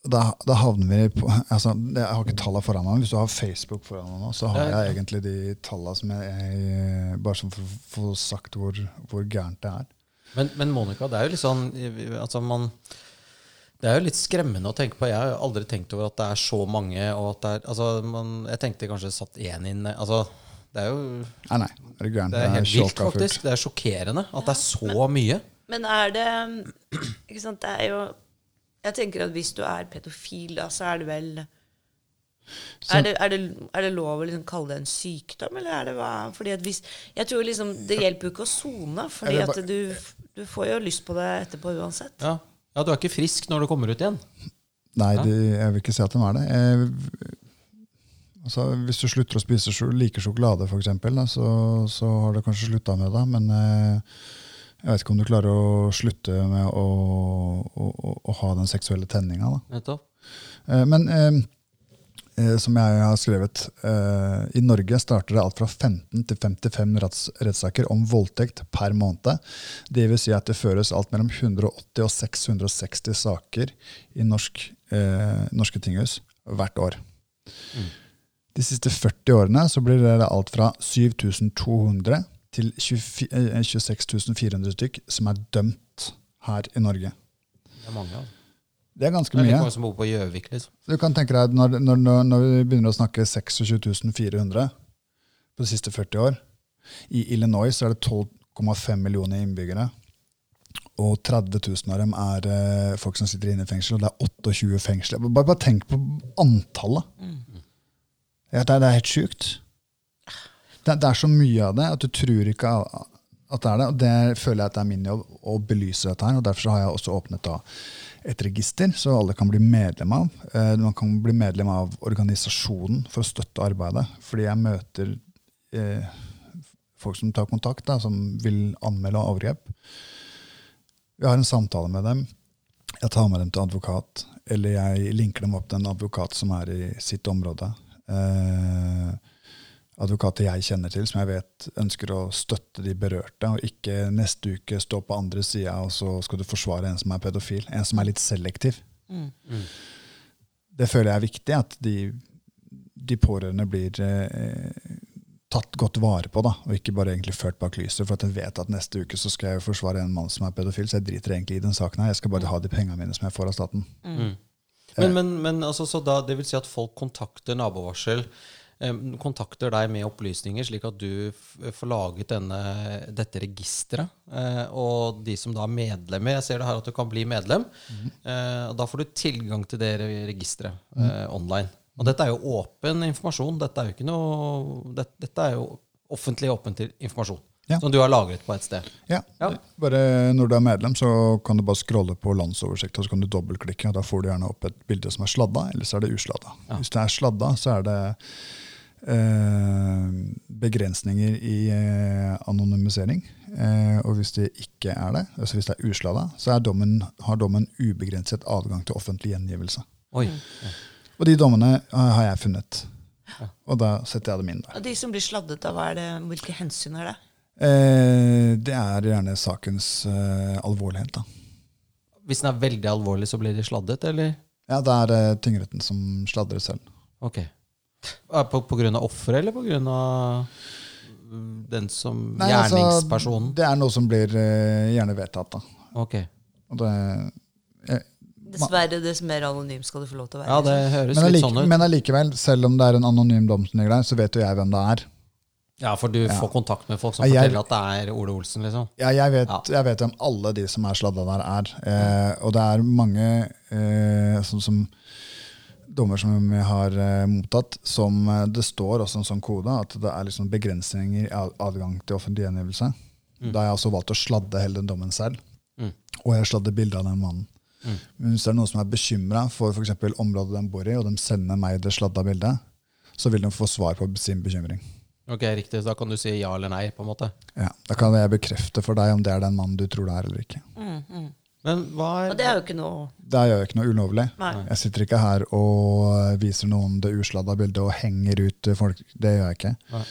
da, da havner vi på altså, Jeg har ikke tallene foran meg, men hvis du har Facebook foran deg nå, så har jeg egentlig de tallene som jeg, Bare sånn for å få sagt hvor, hvor gærent det er. Men, men Monica, det er jo litt sånn altså man, Det er jo litt skremmende å tenke på. Jeg har aldri tenkt over at det er så mange. Og at det er, altså man, jeg tenkte kanskje satt én inn altså, Det er jo Nei, nei. Er det gærent? det er helt vilt, faktisk. Det er sjokkerende at det er så mye. Men er det Ikke sant, det er jo Jeg tenker at hvis du er pedofil, da, så er det vel Så- er det, er, det, er det lov å liksom kalle det en sykdom, eller er det hva? Fordi at hvis, jeg tror liksom, Det hjelper jo ikke å sone, fordi at du, du får jo lyst på det etterpå uansett. Ja. ja, du er ikke frisk når du kommer ut igjen. Nei, Ja. de, jeg vil ikke si at de er det. Jeg, altså, hvis du slutter å spise like sjokolade, for eksempel, da, så, så har du kanskje slutta med det. Men eh, Jeg vet ikke om du klarer å slutte med å, å, å, å ha den seksuelle tenninga. Eh, Men eh, som jeg har skrevet, eh, i Norge starter det alt fra 15 til 55 retts, rettssaker om voldtekt per måned. Det vil si at det føres alt mellom 180 og 660 saker i norsk, eh, norske tinghus hvert år. De siste 40 årene så blir det alt fra 7200 til 24 eh, 26 400 stykk som er dømt her i Norge. Det er mange. Altså. Det er ganske mye. Det er like mye. som bor på Gjøvik, liksom. Så du kan tenke deg når, når, når, vi begynner å snakke 26400 på de siste 40 år I Illinois så er det 12,5 millioner innbyggere. Og 30 000 av dem er eh, folk som sitter inne i fengsel, og det er 28 fengsler. Bare, bare tenk på antallet. Ja, det, det er helt sjukt. Det, det er så mye av det at du tror ikke at det er det. Og det føler jeg at det er min jobb å belyse dette her. og Derfor har jeg også åpnet da et register, så alle kan bli medlem av. Eh, Man kan bli medlem av organisasjonen for å støtte arbeidet. Fordi jeg møter eh, folk som tar kontakt, da, som vil anmelde overgrep. Vi har en samtale med dem. Jeg tar med dem til advokat, eller jeg linker dem opp til en advokat som er i sitt område. Eh, advokater jeg kjenner til, som jeg vet ønsker å støtte de berørte, og ikke neste uke stå på andre sida og så skal du forsvare en som er pedofil. En som er litt selektiv. Det føler jeg er viktig, at de, de pårørende blir eh, tatt godt vare på, da, og ikke bare egentlig ført bak lyset. For at jeg vet at neste uke så skal jeg forsvare en mann som er pedofil, så jeg driter egentlig i den saken her. Jeg skal bare ha de pengene mine som jeg får av staten. Men, men, men altså, så da, det vil si at folk kontakter nabovarsel, kontakter deg med opplysninger, slik at du får laget denne, dette registeret. Eh, og de som da er medlemmer, jeg ser det her at du kan bli medlem, Mm. og da får du tilgang til det re- registeret mm. online. Og dette er jo åpen informasjon. Dette er jo ikke noe det, Dette er jo offentlig åpen til informasjon. Ja. Som du har lagret på et sted. Ja, Ja. bare Når du er medlem, så kan du bare scrolle på landsoversikta så kan du dobbeltklikke. og Da får du gjerne opp et bilde som er sladda, eller så er det usladda. Hvis det er sladda, så er det eh, begrensninger i eh, anonymisering. Eh, og hvis det ikke er det, altså hvis det er usladda, så er dommen, har dommen ubegrenset adgang til offentlig gjengivelse. Oi. Og de dommene eh, har jeg funnet. Og da setter jeg dem inn der. Og de som blir sladdet, da, hva er det, hvilke hensyn er det? Eh, det er gjerne sakens eh, alvorlighet, da. Hvis den er veldig alvorlig, så blir de sladdet, eller? Ja, det er eh, tingretten som sladrer selv. Ok. På, på grunn av offeret, eller på grunn av mm, den som Nei, altså, Gjerningspersonen? det er noe som blir eh, gjerne vedtatt. da. Ok. Og det, eh, Dessverre, dess mer anonym skal du få lov til å være. Ja, det høres men, litt sånn ut. men allikevel, selv om det er en anonym dom som ligger der, så vet jo jeg hvem det er. Ja, for du får kontakt med folk som Ja, jeg- forteller at det er Ole Olsen, liksom? Ja, jeg vet, Ja. jeg vet hvem alle de som er sladda der, er. Eh, og det er mange eh, som, som dommer som vi har eh, mottatt, som eh, det står også en sånn kode at det er liksom begrensninger i adgang til offentlig gjengivelse. Da har jeg også valgt å sladde hele den dommen selv. Mm. Og jeg sladder bilde av den mannen. Mm. Men hvis det er noen som er bekymra for f.eks. området de bor i, og de sender meg det sladda bildet, så vil de få svar på sin bekymring. Ok, riktig. Så da kan du si ja eller nei, på en måte. Ja, Da kan jeg bekrefte for deg om det er den mannen du tror det er eller ikke. Mm, mm. Men hva er Og det er jo ikke noe Det gjør ikke noe ulovlig. Nei. Jeg sitter ikke her og viser noen det usladda bildet og henger ut folk. Det gjør jeg ikke. Nei.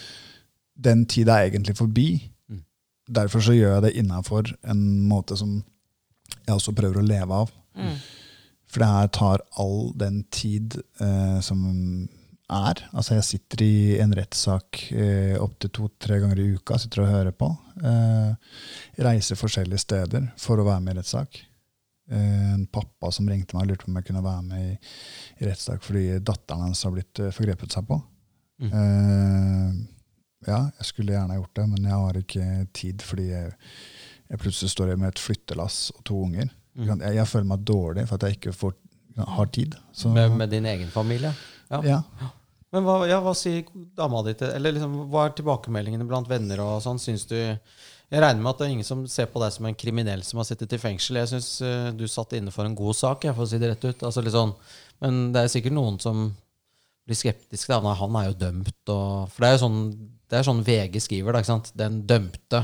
Den tid er egentlig forbi. Mm. Derfor så gjør jeg det innafor en måte som jeg også prøver å leve av. mm. For det her tar all den tid eh, som er. Altså jeg sitter i en rettssak eh, opptil to-tre ganger i uka sitter og hører på. Eh, reiser forskjellige steder for å være med i rettssak. Eh, en pappa som ringte meg og lurte på om jeg kunne være med i, i rettssak fordi datteren hans har blitt eh, forgrepet seg på. Mm. Eh, ja, jeg skulle gjerne gjort det, men jeg har ikke tid fordi jeg, jeg plutselig står med et flyttelass og to unger. Mm. Jeg, jeg føler meg dårlig for at jeg ikke får, har tid. Så, med, med din egen familie? Ja. ja. Men hva, ja, hva sier dama di til Eller liksom, hva er tilbakemeldingene blant venner og sånn? Syns du Jeg regner med at det er ingen som ser på deg som en kriminell som har sittet i fengsel. Jeg syns du satt inne for en god sak, jeg, for å si det rett ut. Altså, sånn, men det er sikkert noen som blir skeptiske. Da. Nei, Han er jo dømt, og For det er jo sånn, det er sånn VG skriver, da, ikke sant? Den dømte.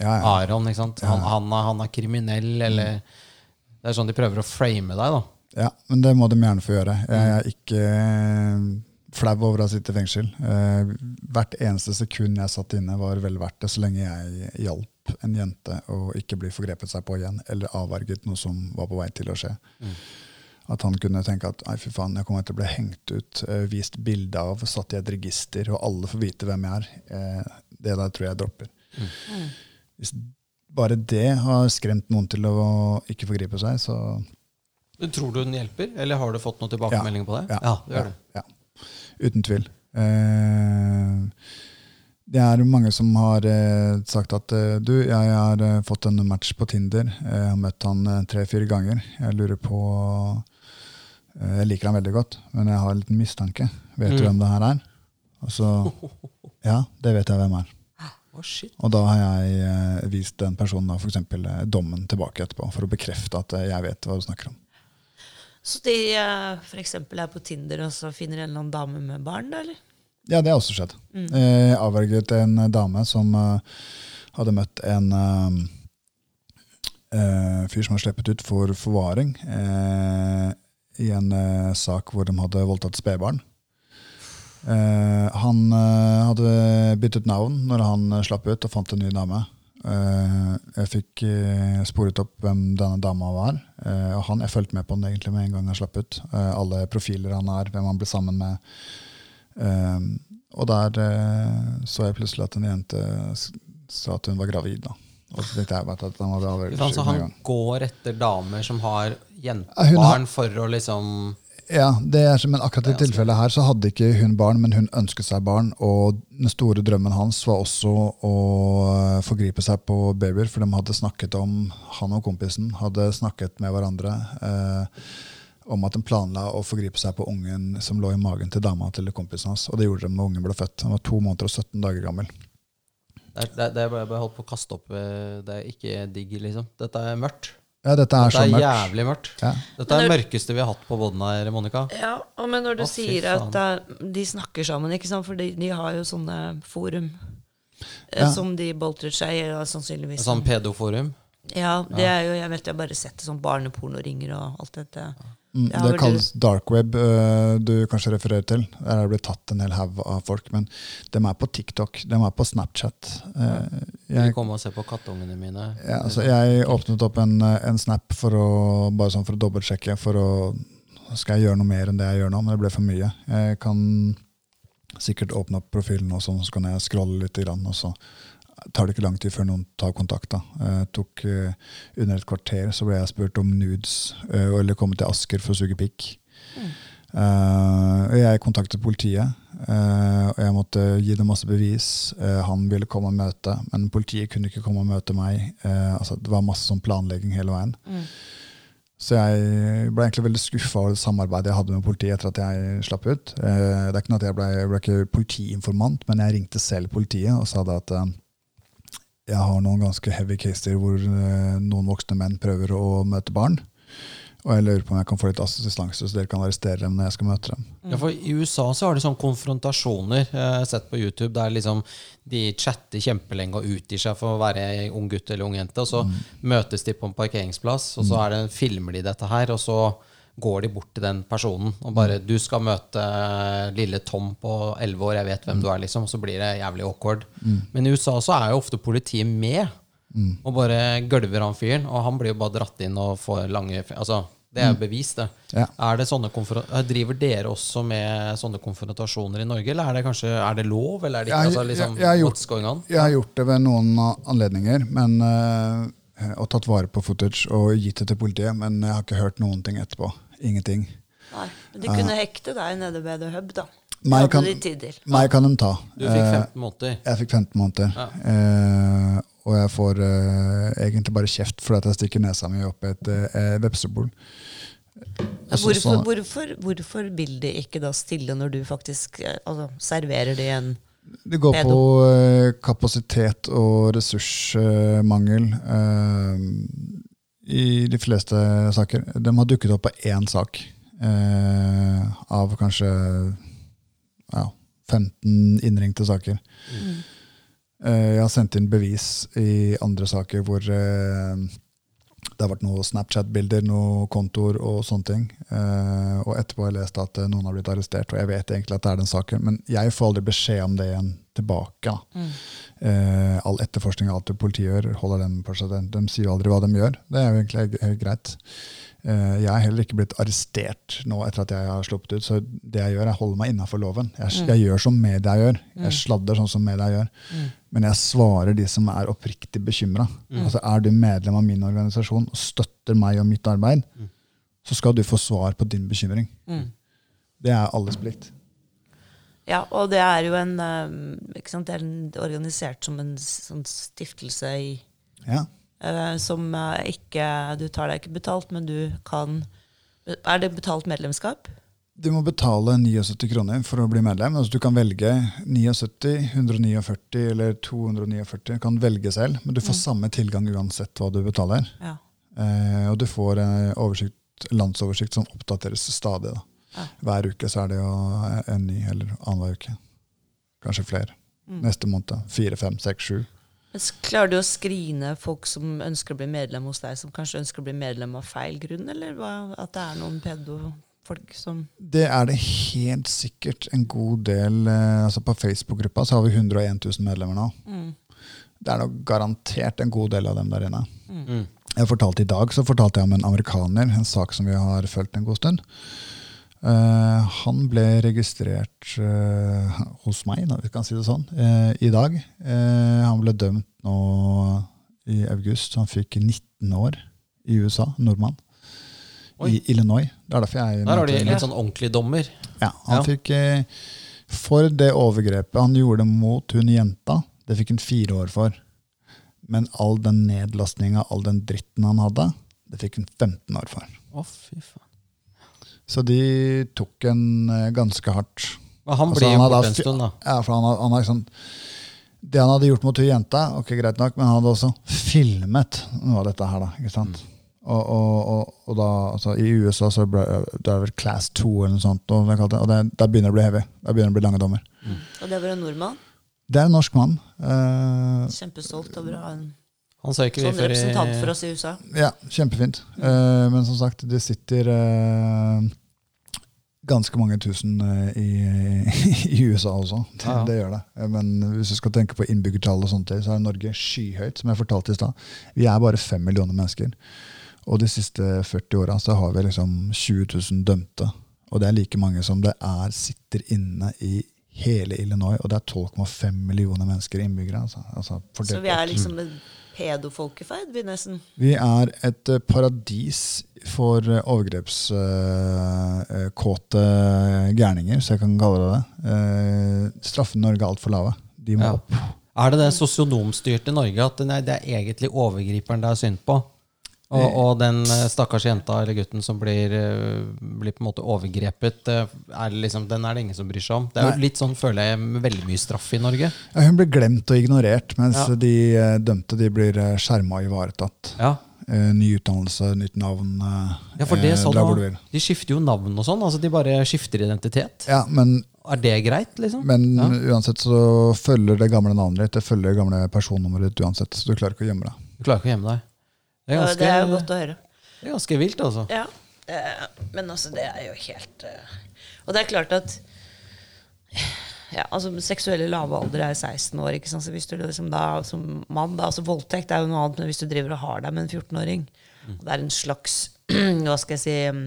Ja, ja. Aron. ikke sant? Han, han, er, han er kriminell, eller Det er sånn de prøver å frame deg, da. Ja, men det må de gjerne få gjøre. Jeg er ikke eh, flau over å sitte i fengsel. Eh, hvert eneste sekund jeg satt inne, var vel verdt det, så lenge jeg hjalp en jente å ikke bli forgrepet seg på igjen, eller avverget noe som var på vei til å skje. At han kunne tenke at fy faen, jeg kommer til å bli hengt ut, eh, vist bilde av, satt i et register, og alle får vite hvem jeg er. Eh, det der tror jeg dropper. Hvis bare det har skremt noen til å ikke forgripe seg, så Tror du den hjelper, eller har du fått noen tilbakemeldinger på det? Ja, ja det gjør det. ja, ja. Uten tvil. Eh, det er mange som har eh, sagt at eh, du, jeg har fått en match på Tinder. Jeg har møtt han tre-fire ganger. Jeg lurer på Jeg liker han veldig godt, men jeg har en liten mistanke. Vet du Mm. hvem det her er? Og så Ja, det vet jeg hvem er. Oh, shit. Og da har jeg vist den personen da, for eksempel, dommen tilbake etterpå, for å bekrefte at jeg vet hva du snakker om. Så de uh, f.eks. er på Tinder og så finner en eller annen dame med barn, da, eller? Ja, det har også skjedd. Mm. Jeg avverget en eh, dame som eh, hadde møtt en eh, eh, fyr som var sluppet ut for forvaring eh, i en eh, sak hvor de hadde voldtatt spedbarn. Uh, han uh, hadde byttet navn når han eh, slapp ut og fant en ny dame. Eh, jeg fikk eh, sporet opp hvem denne dama var. Eh, og han, Jeg fulgte med på den egentlig med en gang han slapp ut. Alle profiler han er, hvem han ble sammen med. Og der så jeg plutselig at en jente sa at hun var gravid. da. Og så tenkte jeg bare at han var avverget Så altså, han går etter damer som har jentebarn for å liksom Ja, det er, men akkurat i tilfellet her så hadde ikke hun barn, men hun ønsket seg barn. Og den store drømmen hans var også å eh, forgripe seg på babyer, for de hadde snakket om, han og kompisen hadde snakket med hverandre eh, om at de planla å forgripe seg på ungen som lå i magen til dama til kompisen hans. Og det gjorde de når ungen ble født. Han var to måneder og 17 dager gammel. Det, det, det bare bare holdt på å kaste opp eh, Det er ikke digg, liksom. Dette er mørkt. Ja, dette er Dette så er mørkt. jævlig mørkt. Ja. Dette er det mørkeste vi har hatt på båten her, Monica. Ja, og men når du Å, sier at de snakker sammen, ikke sant? for de, de har jo sånne forum eh, Ja. som de boltrer seg i, sannsynligvis. Sånn pedoforum. Ja, det er jo, jeg vet jeg har bare sett det sånn barnepornoringer og alt dette. Mm, Det har det kalles dark web øh, du kanskje refererer til. Der er det blitt tatt en hel haug av folk. Men de er på TikTok, de er på Snapchat. Eh, jeg, du og se på kattungene mine? ja, altså, jeg åpnet opp en, eh, en snap for å, bare sånn for å dobbeltsjekke. For å Skal jeg gjøre noe mer enn det jeg gjør nå? Men det ble for mye. Jeg kan sikkert åpne opp profilen, og så kan jeg scrolle litt. Og så tar det ikke lang tid før noen tar kontakt. da. Uh, tok uh, Under et kvarter så ble jeg spurt om nudes, uh, eller komme til Asker for å suge pikk. Mm. jeg kontaktet politiet, og jeg måtte gi dem masse bevis. Han ville komme og møte, men politiet kunne ikke komme og møte meg. Altså, det var masse sånn planlegging hele veien. Så jeg ble egentlig veldig skuffa over samarbeidet jeg hadde med politiet etter at jeg slapp ut. Det er ikke noe at jeg ble, jeg ble ikke politiinformant, men jeg ringte selv politiet og sa at jeg har noen ganske heavy caser hvor eh, noen voksne menn prøver å møte barn. Og jeg lurer på om jeg kan få litt assistanse, så dere kan arrestere dem når jeg skal møte dem. Ja, for I USA så har de sånne konfrontasjoner. Jeg har sett på YouTube der liksom de chatter kjempelenge og utgir seg for å være ung gutt eller ung jente. Og så møtes de på en parkeringsplass, og så er det, filmer de dette her. Og så går de bort til den personen og bare 'Du skal møte lille Tom på 11 år, jeg vet hvem du er', liksom. Så blir det jævlig awkward. Men i USA så er jo ofte politiet med. Og bare gølver han fyren, og han blir jo bare dratt inn og får lange Altså, det er jo bevis, det. Ja. Er det sånne eh, driver dere også med sånne konfrontasjoner i Norge, eller er det kanskje er det lov? Eller er det ikke, Jeg- altså, liksom, jeg- jeg har gjort-? Jeg har gjort det ved noen anledninger men, eh, og tatt vare på footage og gitt det til politiet, men jeg har ikke hørt noen ting etterpå. Ingenting. Nei, men de kunne hekte deg nede ved The Hub, da. Meg kan-. Meg kan de ta. Du fikk Eh, 15 måneder. Jeg fikk 15 måneder. Eh, og jeg får eh, egentlig bare kjeft fordi at jeg stikker nesa mi opp et uh, vepsebol. Hvorfor, så- hvorfor, hvorfor vil de ikke da stille når du faktisk eh, altså, serverer de en Det går på eh, kapasitet og ressursmangel i de fleste saker. De har dukket opp på én sak eh, av kanskje ja, 15 innringte saker. Eh, Jeg har sendt inn bevis i andre saker hvor eh, det har vært noen Snapchat-bilder, noen kontoer og sånne ting. Eh, og etterpå har jeg lest at eh, noen har blitt arrestert, og jeg vet egentlig at det er den saken. Men jeg får aldri beskjed om det igjen tilbake. Mm. Eh, all etterforskning og alt det politiet gjør, holder dem på seg. De sier jo aldri hva de gjør. Det er jo egentlig helt greit. Eh, jeg er heller ikke blitt arrestert nå etter at jeg har sluppet ut, så det jeg gjør, er å holde meg innafor loven. Jeg, jeg gjør som media gjør. Jeg sladder sånn som media gjør. Men jeg svarer de som er oppriktig bekymra. Altså, er du medlem av min organisasjon og støtter meg og mitt arbeid, så skal du få svar på din bekymring. Det er alles plikt. Ja, og det er jo en eh, sant, Det er organisert som en sånn stiftelse i Ja. Eh, som eh, ikke Du tar deg ikke betalt, men du kan Er det betalt medlemskap? Du må betale 79 kroner for å bli medlem. Altså, du kan velge 79, 149 eller 249. Du kan velge selv, men du får samme tilgang uansett hva du betaler. Ja. Eh, og du får en oversikt, landsoversikt som oppdateres stadig. Ja. Hver uke så er det jo en ny, eller annenhver uke. Kanskje flere. Neste måned. Fire, fem, seks, sju. Men klarer du å skrine folk som ønsker å bli medlem hos deg, som kanskje ønsker å bli medlem av feil grunn, eller hva, at det er noen pedofolk som Det er det helt sikkert en god del eh, altså På Facebook-gruppa så har vi 101 000 medlemmer nå. Det er nok garantert en god del av dem der inne. Mm. Jeg fortalte I dag så fortalte jeg om en amerikaner, en sak som vi har fulgt en god stund. Eh, han ble registrert uh, hos meg, da, vi kan si det sånn, uh, i dag. Han ble dømt nå i august. Han fikk 19 år i USA, nordmann. Oi. I Illinois. Det er derfor jeg Der har de litt sånn ordentlig dommer. ja, han Ja. fikk For det overgrepet han gjorde mot hun jenta, det fikk han fire år for. Men all den nedlastninga, all den dritten han hadde, det fikk han 15 år for. Å, fy faen. Så de tok en eh, ganske hardt. Men han Altså, blir han jo hadde borte en stund, da. Ja, for han, har- han hadde liksom Det han hadde gjort mot hun jenta, ok, greit nok, men han hadde også filmet noe av dette her, da. ikke sant? Og, og, og, og da, altså, I USA så ble det er vel class 2 eller noe sånt, og, det det, og det, da begynner det å bli heavy. Der begynner det å bli lange dommer. Og det var en nordmann. Det er en norsk mann. eh, Kjempestolt over å ha en sånn representant for oss i USA. ja, kjempefint. Eh, men som sagt, det sitter eh, ganske mange tusen eh, i, i USA også. Det, Ja, ja. det gjør det. Eh, Men hvis du skal tenke på innbyggertall, og sånt, så er Norge skyhøyt, som jeg fortalte i sted. Vi er bare fem millioner mennesker. Og de siste 40 åra så har vi liksom 20 000 dømte. Og det er like mange som det er sitter inne i hele Illinois. Og det er 12,5 millioner mennesker innbyggere. Altså, altså Så vi er liksom en pedofolkefeid, vi nesten. vi er et eh, paradis for eh, overgrepskåte gærninger, så jeg kan kalle det det. Eh, Straffene i Norge er altfor lave. De må Ja. opp. Er det det sosionomstyrte Norge at nei, det er egentlig overgriperen det er synd på? Og, og den eh, stakkars jenta eller gutten som blir, eh, blir på en måte overgrepet, eh, er liksom, den er det ingen som bryr seg om. Det er jo litt sånn, føler jeg, veldig mye straff i Norge. Ja, hun blir glemt og ignorert, mens Ja. de eh, dømte de blir eh, skjerma og ivaretatt. Ja, Eh, ny utdannelse, nytt navn. eh, ja for det eh, sa også. du. De skifter jo navn og sånn. altså De bare skifter identitet. Ja, men, Er det greit, liksom? men Ja. uansett så følger det gamle navnet ditt det følger det gamle personnummeret ditt uansett. Så du klarer ikke å gjemme deg. Du klarer ikke å gjemme deg. Det er ganske, det er jo godt å høre. det er ganske vilt, altså. Ja, eh, men altså, det er jo helt eh, Og det er klart at ja, altså Seksuelle lavalder er 16 år. ikke sant? Så hvis du liksom da som mann da, altså Voldtekt er jo noe annet men hvis du driver og har deg med en 14-åring. Og Det er en slags hva skal jeg si mm,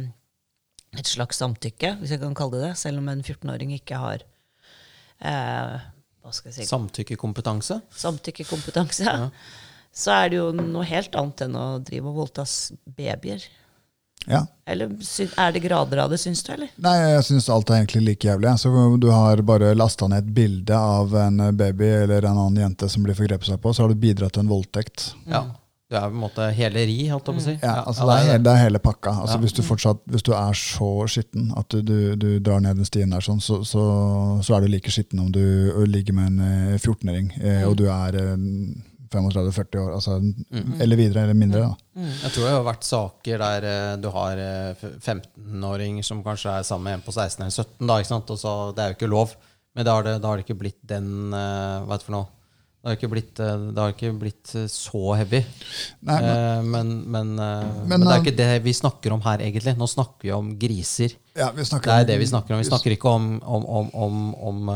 et slags samtykke, hvis jeg kan kalle det det, selv om en 14-åring ikke har eh, hva skal jeg si, Samtykkekompetanse. samtykkekompetanse. Så er det jo noe helt annet enn å drive og voldta babyer. Ja. Eller er det grader av det, syns du, eller? Nei, jeg syns alt er egentlig like jævlig. Så Du har bare lasta ned et bilde av en baby eller en annen jente som blir forgrepet seg på, så har du bidratt til en voldtekt. Ja. Det er på en måte heleri, holdt jeg på å si. Ja, altså ja, det, er, det hele- det er hele pakka. Altså Ja. hvis, du fortsatt, hvis du er så skitten at du, du, du drar ned den stien der, sånn, så, så, så er du like skitten om du ligger med en eh, 14-åring eh, og du er eh, 35-40 år, altså, eller videre, eller mindre. Da. Jeg tror det har vært saker der eh, du har eh, 15-åringer som kanskje er sammen med en på 16 eller 17. Da? Og så, det er jo ikke lov. Men da har det, da har det ikke blitt den uh, Hva for noe? Det har ikke blitt, eh, det har ikke blitt eh, så heavy. Nei, men, Eh, men, men, Men, det er ikke det vi snakker om her, egentlig. Nå snakker vi om griser. ja, vi Det er det vi snakker om. Vi snakker ikke om, om, om, om, om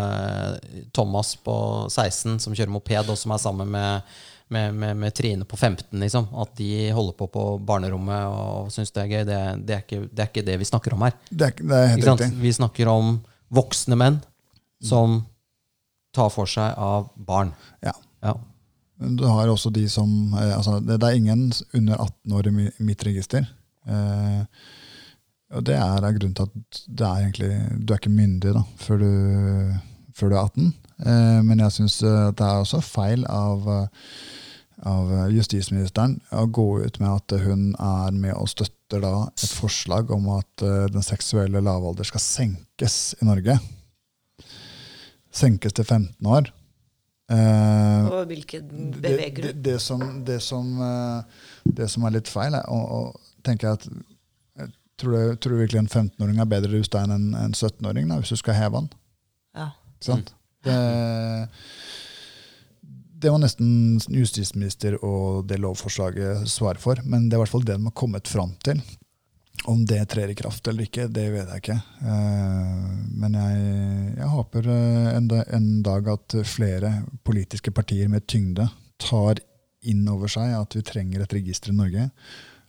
Thomas på 16 som kjører moped, og som er sammen med, med, med, med Trine på 15. Liksom. At de holder på på barnerommet og syns det er gøy. Det, det, er ikke, det er ikke det vi snakker om her. Det er, er? Vi snakker om voksne menn som tar for seg av barn. Ja. Ja. Du har også de som eh, altså, det, er ingen under 18 år i mitt register. Eh, og det er av grunnen til at det er egentlig, du er ikke myndig da, før du, før du er 18. Eh, men jeg syns det er også feil av, eh, av justisministeren å gå ut med at hun er med og støtter da et forslag om at eh, den seksuelle lavalder skal senkes i Norge. Senkes til 15 år. Eh, Og hvilken det, det, det, som, det, som, eh, det som er litt feil, er å, tenke at tror, du, tror du virkelig en 15-åring er bedre rusta enn en, en 17-åring hvis du skal heve han? Ja. Sant? Det, det var nesten justisminister og det lovforslaget svarer for, men det er i hvert fall det de har kommet fram til. Om det trer i kraft eller ikke, det vet jeg ikke. Eh, Men jeg, jeg håper eh, en, en dag at flere politiske partier med tyngde tar inn over seg at vi trenger et register i Norge.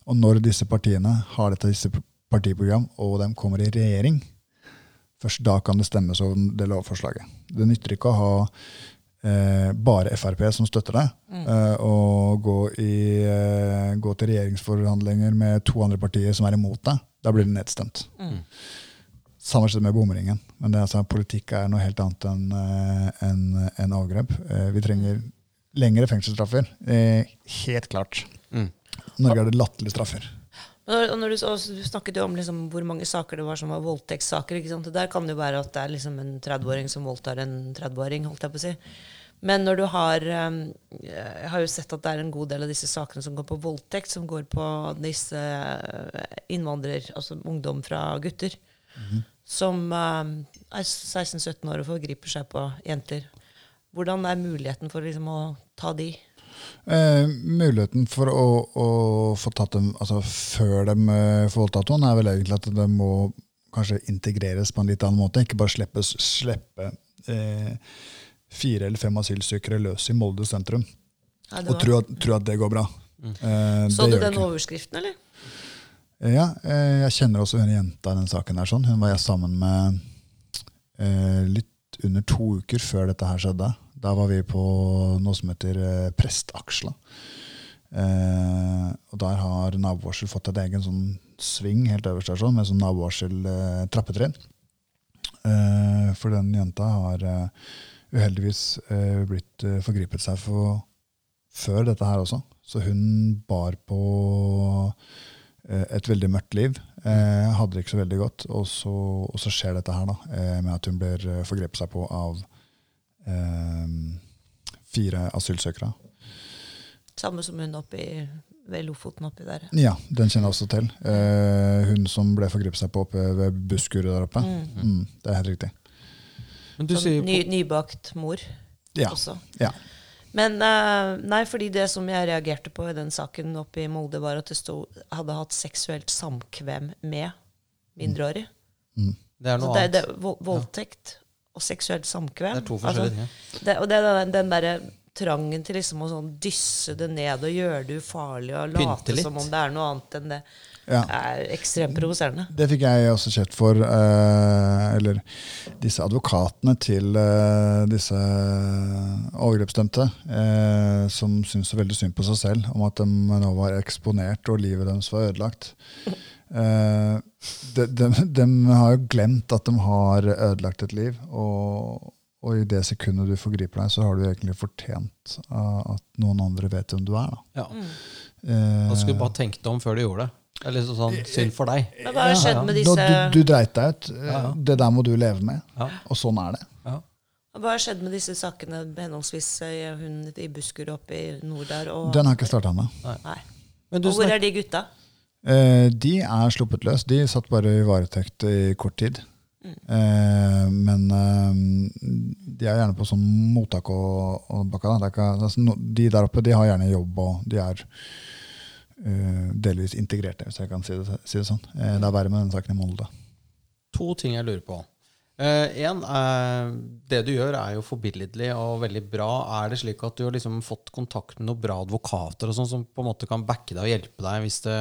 Og når disse partiene har dette disse partiprogram, og de kommer i regjering, først da kan det stemmes over det lovforslaget. Det nytter ikke å ha eh, bare Frp som støtter det, eh, og gå, i, eh, gå til regjeringsforhandlinger med to andre partier som er imot deg, Da blir det nedstemt. Samme skjedde med bomringen. Men det, er altså, politikk er noe helt annet enn en, en avgrep. Eh, vi trenger lengre fengselsstraffer. Eh, helt klart. Mm. Norge er det latterlige straffer. Og når du, også, du snakket jo om liksom hvor mange saker det var som var voldtektssaker. Der kan det jo være at det er liksom en 30-åring som voldtar en 30-åring. holdt jeg på å si. Men når du har um, Jeg har jo sett at det er en god del av disse sakene som går på voldtekt, som går på disse eh, innvandrer... Altså ungdom fra gutter. Som um, er 16-17 år og forgriper seg på jenter. Hvordan er muligheten for liksom å ta de? Eh, muligheten for å, å få tatt dem altså før de eh, får voldtatt noen, er vel egentlig at de må kanskje integreres på en litt annen måte. Ikke bare slippes, slippe eh, fire eller fem asylsøkere løs i Molde sentrum Ja, og tro at, tro at det går bra. Eh, Så du den ikke. overskriften, eller? Ja, eh, jeg kjenner også hun jenta i den saken. der sånn. Hun var jeg sammen med eh, litt under to uker før dette her skjedde. Da var vi på noe som heter eh, Prestaksla. Eh, og der har nabovarsel fått et egen sånn sving helt øverst der sånn, med sånn nabovarsel-trappetrinn. Eh, for den jenta har eh, uheldigvis eh, blitt eh, forgripet seg for, før dette her også. Så hun bar på eh, et veldig mørkt liv. Eh, hadde det ikke så veldig godt. Og så, og så skjer dette her, da, eh, med at hun blir eh, forgrepet seg på av eh, fire asylsøkere. Samme som hun oppe i, ved Lofoten oppi der. Ja, den kjenner jeg også til. Eh, hun som ble forgrepet seg på oppe ved busskuret der oppe. Mm, det er helt riktig. Men du sier ny, nybakt mor Ja. også. ja. Men eh, nei, fordi det som jeg reagerte på i den saken oppe i Molde, var at det sto hadde hatt seksuelt samkvem med mindreårig. det er noe det, annet. det, vold- voldtekt og seksuelt samkvem. Det er to altså, forskjellige ting. det, og det er den, den derre trangen til liksom å sånn dysse det ned og gjøre det ufarlig og late som om det er noe annet enn det, Ja. er ekstremt provoserende. Det fikk jeg også kjeft for. Eh, eller disse advokatene til eh, disse overgrepsdømte, eh, som syntes så veldig synd på seg selv om at de nå var eksponert og livet deres var ødelagt. Eh, de, de, de har jo glemt at de har ødelagt et liv. Og, og i det sekundet du forgriper deg, så har du egentlig fortjent eh, at noen andre vet hvem du er. Da. Ja. Eh, Da skulle du bare tenkt deg om før du gjorde det. Det er litt sånn synd for deg. Men hva har skjedd ja. med da, disse du, du dreit deg ut. Det der må du leve med. Ja. Og sånn er det. Ja. Hva har skjedd med disse sakene, henholdsvis hun i Buskerud oppe i nord der og Den har ikke starta ennå. Nei. Men du Og hvor snakker... er de gutta? Eh, de er sluppet løs. De satt bare i varetekt i kort tid. Mm. Eh, men eh, de er gjerne på sånn mottak og, og bakka. Det er ikke, altså, de der oppe de har gjerne jobb, og de er eh, delvis integrerte, hvis jeg kan si det, si det sånn. Eh, det er verre med den saken i Molde. To ting jeg lurer på. Én, det du gjør, er jo forbilledlig og veldig bra. Er det slik at du har liksom fått kontakt med noen bra advokater og sånn, som på en måte kan backe deg og hjelpe deg hvis det,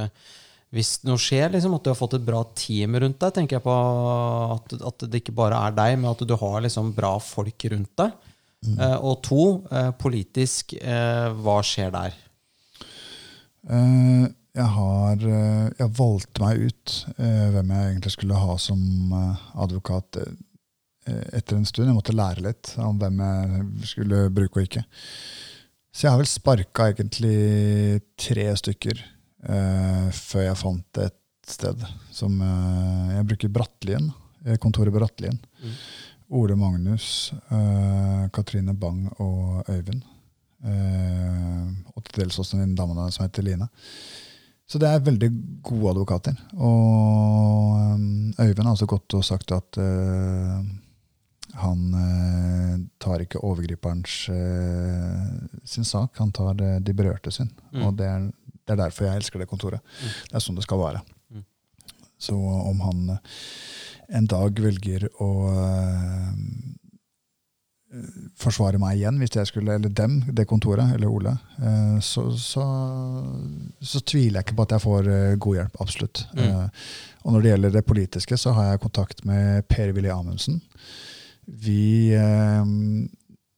hvis noe skjer? Liksom, at du har fått et bra team rundt deg? tenker jeg på At, at det ikke bare er deg, men at du har liksom bra folk rundt deg. Eh, og to, eh, politisk, eh, hva skjer der? Eh, jeg har eh, Jeg valgte meg ut eh, hvem jeg egentlig skulle ha som advokat eh, etter en stund. Jeg måtte lære litt om hvem jeg skulle bruke og ikke. Så jeg har vel sparka egentlig tre stykker eh, før jeg fant et sted som uh, Jeg bruker Brattlien, eh, kontoret Brattlien. Mm. Ole Magnus, Katrine Bang og Øyvind. Og til dels også den dame som heter Line. Så det er veldig gode advokater. Og um, Øyvind har også gått og sagt at han eh, tar ikke overgriperens eh, sin sak, han tar eh, de berørte sin. Mm. Og det er, det er derfor jeg elsker det kontoret. Mm. Det er sånn det skal være. Mm. Så om han eh, en dag velger å eh, forsvare meg igjen, hvis jeg skulle, eller dem, det kontoret, eller Ole, eh, så, så, så tviler jeg ikke på at jeg får eh, god hjelp. Absolutt. Mm. Eh, Og når det gjelder det politiske, så har jeg kontakt med Per-Willy Amundsen. Vi, eh,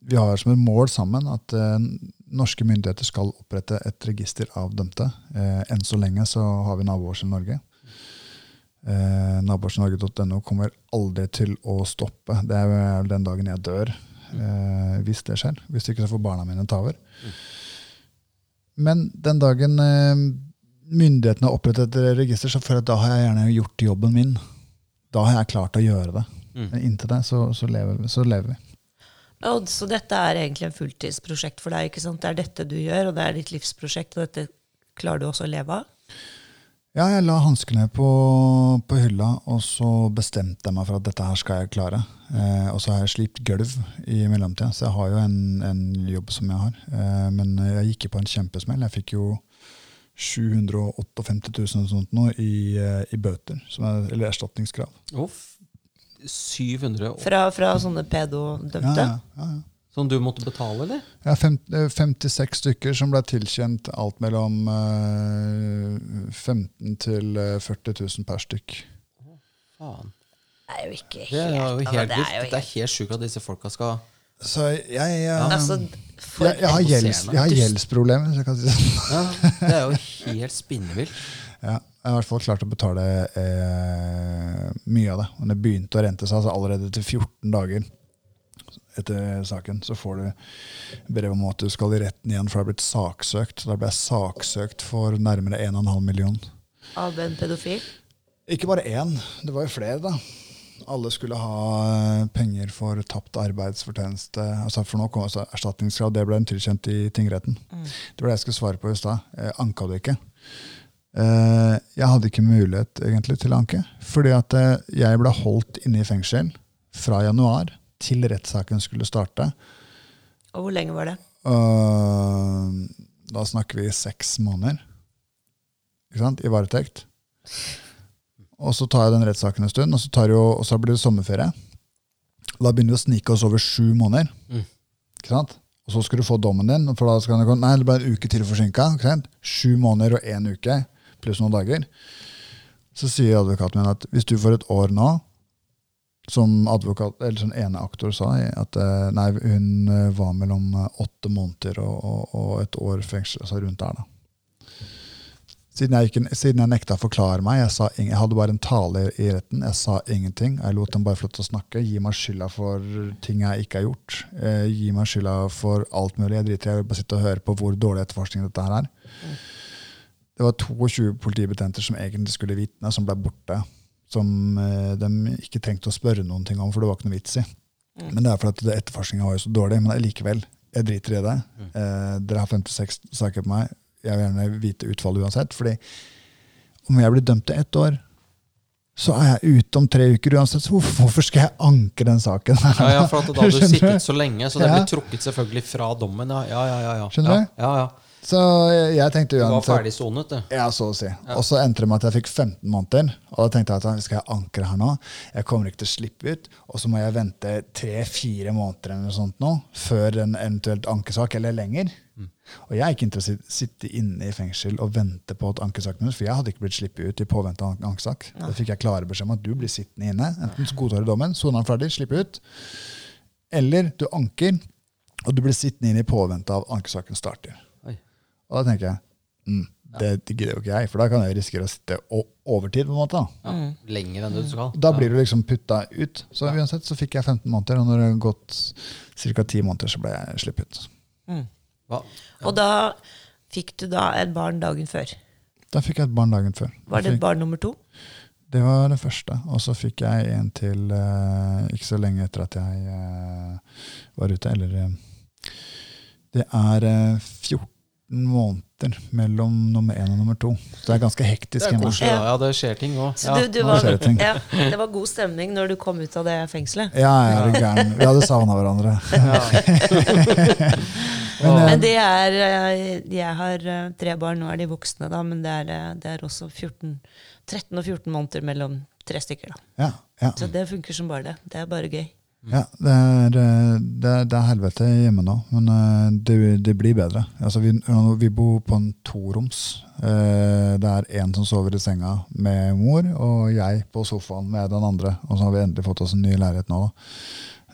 vi har som et mål sammen at eh, norske myndigheter skal opprette et register av dømte. Eh, enn så lenge så har vi nabovarsel Norge. Eh, Nabovarselnorge.no kommer aldri til å stoppe. Det er vel den dagen jeg dør, eh, hvis det skjer. Hvis ikke så får barna mine ta over. Men den dagen eh, myndighetene har opprettet et register, så føler jeg at da har jeg gjerne gjort jobben min. Da har jeg klart å gjøre det. Mm. Men inntil det, så, så, lever, så lever vi. Og, så dette er egentlig en fulltidsprosjekt for deg? ikke sant? Det er dette du gjør, og det er ditt livsprosjekt, og dette klarer du også å leve av? Ja, jeg la hanskene på, på hylla, og så bestemte jeg meg for at dette her skal jeg klare. Eh, og så har jeg slipt gulv i mellomtida, så jeg har jo en, en jobb som jeg har. Eh, men jeg gikk jo på en kjempesmell. Jeg fikk jo 758 000 og sånt nå i, eh, i bøter, som er, eller erstatningskrav. Oh, 700 og- Fra, fra sånne pedo-dømte? Ja, ja, ja, ja. Som du måtte betale, eller? Ja, fem, eh, 56 stykker som ble tilkjent alt mellom eh, 15 til eh, 40 000 per stykk. Faen. Det er jo ikke helt Det er jo altså, helt det vilt. er jo Det er helt sjukt at disse folka skal Så jeg, jeg, ja. Altså, jeg, jeg, har, gjelds, har gjeldsproblemer. hvis jeg kan si det sånn. ja, Det er jo helt spinnvilt. Ja, jeg har i hvert fall klart å betale eh, mye av det. Og det begynte å rente seg altså allerede etter 14 dager etter saken. Så får du brev om at du skal i retten igjen, for det har blitt saksøkt. Så Da ble jeg saksøkt for nærmere 1,5 million. Av en pedofil? Ikke bare én, det var jo flere, da. Alle skulle ha eh, penger for tapt arbeidsfortjeneste. Altså for nå kom altså erstatningskrav, det ble en tilkjent i tingretten. Det var det jeg skulle svare på i stad. Anka det ikke. Eh, Jeg hadde ikke mulighet egentlig til å anke, fordi at eh, jeg ble holdt inne i fengsel fra januar til rettssaken skulle starte. Og hvor lenge var det? Øh, Da snakker vi seks måneder ikke sant? i varetekt. Og så tar jeg den rettssaken en stund, og så, tar jo, og så blir det sommerferie. Da begynner vi å snike oss over sju måneder. Mm. Ikke sant? Og så skal du få dommen din. For da skal den komme, nei, det ble en uke til forsinka. Sju måneder og én uke pluss noen dager. Så sier advokaten min at hvis du får et år nå, som advokat, eller sånn ene aktor sa, at eh, nei, hun eh, var mellom eh, åtte måneder og, og, og et år fengsel, altså rundt der, da. Siden jeg, ikke, siden jeg nekta å forklare meg, jeg, sa, ing- jeg hadde bare en tale i retten, jeg sa ingenting. Jeg lot dem bare få lov til å snakke. Gi meg skylda for ting jeg ikke har gjort. Eh, gi meg skylda for alt mulig. Jeg driter i å bare sitte og høre på hvor dårlig etterforskning dette her er. Det var 22 politibetjenter som egentlig skulle vitne, som ble borte. Som eh, de ikke trengte å spørre noen ting om, for det var ikke noe vits i. Men det er fordi etterforskninga var jo så dårlig. Men likevel, jeg driter i det. Eh, dere har 56 saker på meg. Jeg vil gjerne vite utfallet uansett. fordi om jeg blir dømt til ett år, så er jeg ute om tre uker uansett. Så hvorfor, skal jeg anke den saken? Ja, ja, for at da har du sittet så lenge, så det blir trukket selvfølgelig fra dommen. Ja, ja, ja. ja. Skjønner du? Ja, ja. Så jeg, jeg tenkte Du var uansett ferdig sonet, du. Ja, så å si. Og så endte det med at jeg fikk 15 måneder. Og da tenkte jeg at skal jeg ankre her nå? Jeg kommer ikke til å slippe ut. Og så må jeg vente tre-fire måneder eller noe sånt nå, før en eventuelt ankesak, eller lenger. Og jeg er ikke interessert i å sitte inne i fengsel og vente på at ankesaken For jeg hadde ikke blitt sluppet ut i påvente av ankesak. ankesak. Da fikk jeg klare beskjed om at du blir sittende inne. Enten godtar du dommen, soner den ferdig, slipper ut. Eller du anker, og du blir sittende inne i påvente av ankesaken starter. Og da tenker jeg mm, det gidder jo ikke jeg, for da kan jeg risikere å sitte overtid. på en måte. Da. Ja. Lenger enn du skal. Da blir du liksom putta ut. Så uansett så fikk jeg 15 måneder, og når det har gått ca. 10 måneder, så ble jeg sluppet ut. Ja. Og da fikk du da et barn dagen før. Da fikk jeg et barn dagen før. Var det et barn nummer to? Det var det første. Og så fikk jeg en til uh, ikke så lenge etter at jeg uh, var ute. Eller uh, Det er eh, 14 måneder mellom nummer én og nummer to. Så det er ganske Det hektisk er koselig. ja. Ja, det skjer ting òg. Ja. du, du var, det ting. ja, det var god stemning når du kom ut av det fengselet. Ja, jeg er gæren. Vi hadde savna hverandre. Men, eh, Men det er eh, Jeg har eh, tre barn, nå er de voksne, da, men det er, det er også 14, 13 og 14 måneder mellom tre stykker. da. Ja, ja. Så det funker som bare det. Det er bare gøy. Ja, det er, det, er- det er helvete hjemme nå, men eh, det, det blir bedre. Altså, vi, vi bor på en toroms. Eh, Det er én som sover i senga med mor, og jeg på sofaen med den andre. Og så har vi endelig fått oss en ny leilighet nå, da.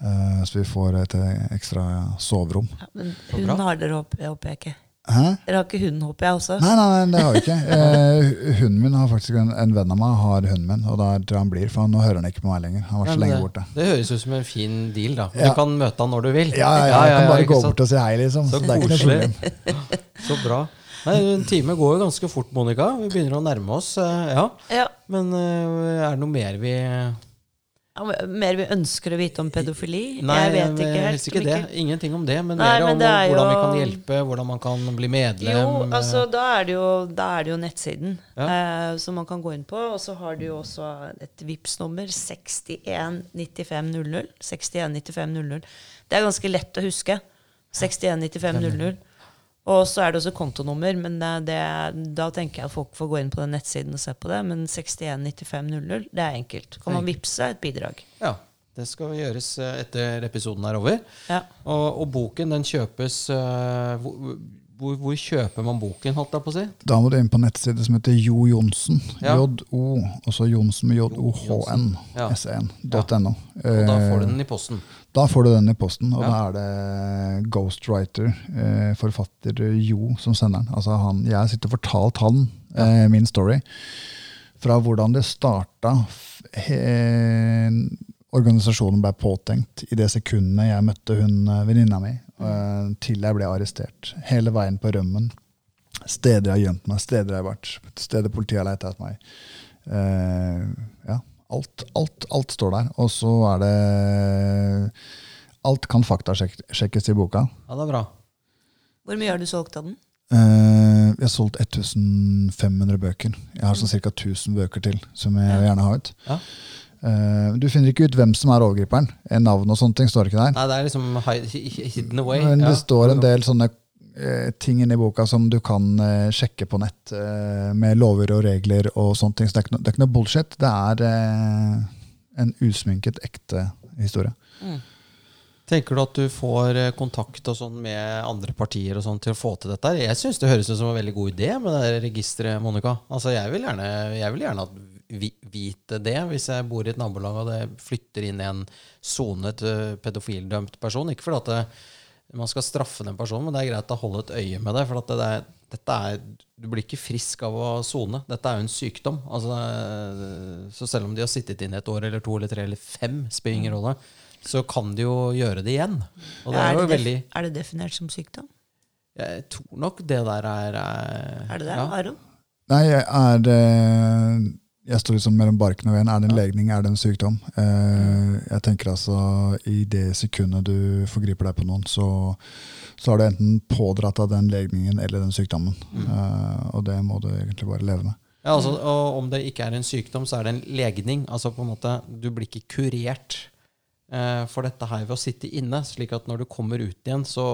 Eh, Så vi får et ekstra soverom. Ja, men hun har dere, oppe, håper jeg ikke. Hæ? Dere har ikke hund, håper jeg også? Nei, nei, nei, det har vi ikke. Eh, hunden min har faktisk en, en venn av meg har hunden min, og da tror jeg han blir, for nå hører han ikke på meg lenger. Han var så lenge det, borte. det høres ut som en fin deal, da. Ja. Du kan møte han når du vil. Ja, ja, ja, jeg kan bare gå sant? bort og si hei, liksom. Så Så det er ikke koselig. Så bra. Nei, En time går jo ganske fort, Monica. Vi begynner å nærme oss. eh, Ja. Ja. Men eh, er det noe mer vi Mer vi ønsker å vite om pedofili? Nei, jeg vet ikke helt. helst ikke det. Ingenting om det, men Nei, mer men om er hvordan vi kan hjelpe, hvordan man kan bli medlem. Jo, eh, altså da er det jo, er det jo nettsiden Ja. eh, som man kan gå inn på. Og så har du jo også et vips nummer 619500. 619500. Det er ganske lett å huske. 619500. Og så er det også kontonummer, men det, da tenker jeg at folk får gå inn på den nettsiden og se på det. Men 619500, det er enkelt. Kan man vippse et bidrag? Ja, det skal gjøres eh, etter episoden er over. Ja. Og, og boken den kjøpes eh, hvor, hvor, kjøper man boken, holdt jeg på å si? Da må du inn på nettside som heter Jo Johnsen. Ja. J-O, og så Johnsen med J-O-H-N. Ja. S1.no. Og da får du den i posten. Da får du den i posten, og Ja. da er det ghostwriter, eh, forfatter Jo, som sender den. Altså han, jeg sitter og fortalt han eh, min story. Fra hvordan det starta. organisasjonen ble påtenkt i det sekundet jeg møtte hun eh, venninna mi, eh, til jeg ble arrestert. Hele veien på rømmen. Steder jeg har gjemt meg, steder jeg har vært, steder politiet har leita etter meg. Uh, ja, alt, alt, alt står der. Og så er det Alt kan faktasjekkes i boka. Ja, det er bra. Hvor mye har du solgt av den? Uh, jeg har solgt 1500 bøker. Jeg har sånn ca. 1000 bøker til som jeg ja. gjerne har ut. Ja. Eh, du finner ikke ut hvem som er overgriperen. En navn og sånne ting står ikke der. Nei, det er liksom hi- hi- hidden away. Men ja. det står en del sånne eh, ting inni boka som du kan eh, sjekke på nett, eh, med lover og regler og sånne ting. Så det er ikke, no, det er ikke noe bullshit. Det er eh, en usminket, ekte historie. Tenker du at du får eh, kontakt og sånn med andre partier og sånn til å få til dette? Jeg syns det høres ut som en veldig god idé med det registeret, Monica. Altså, jeg vil gjerne, jeg vil gjerne at vite det hvis jeg bor i et nabolag og det flytter inn en sonet eh, pedofildømt person. Ikke fordi at det, man skal straffe den personen, men det er greit å holde et øye med det. For at det, det er, dette er, du blir ikke frisk av å sone. Dette er jo en sykdom. Altså, eh, så selv om de har sittet inne et år eller to eller tre eller fem, spiller ingen rolle, så kan de jo gjøre det igjen. Og det er jo def- veldig er det definert som sykdom? Jeg tror nok det der er er Er det det, Ja. Aron? Nei, er eh, Jeg står liksom mellom barken og veien. Er det en legning, er det en sykdom? Eh, jeg tenker altså I det sekundet du forgriper deg på noen, så, så har du enten pådratt av den legningen eller den sykdommen. Eh, og det må du egentlig bare leve med. Ja, altså, og om det ikke er en sykdom, så er det en legning. Altså på en måte, Du blir ikke kurert for dette her ved å sitte inne. slik at når du kommer ut igjen, så,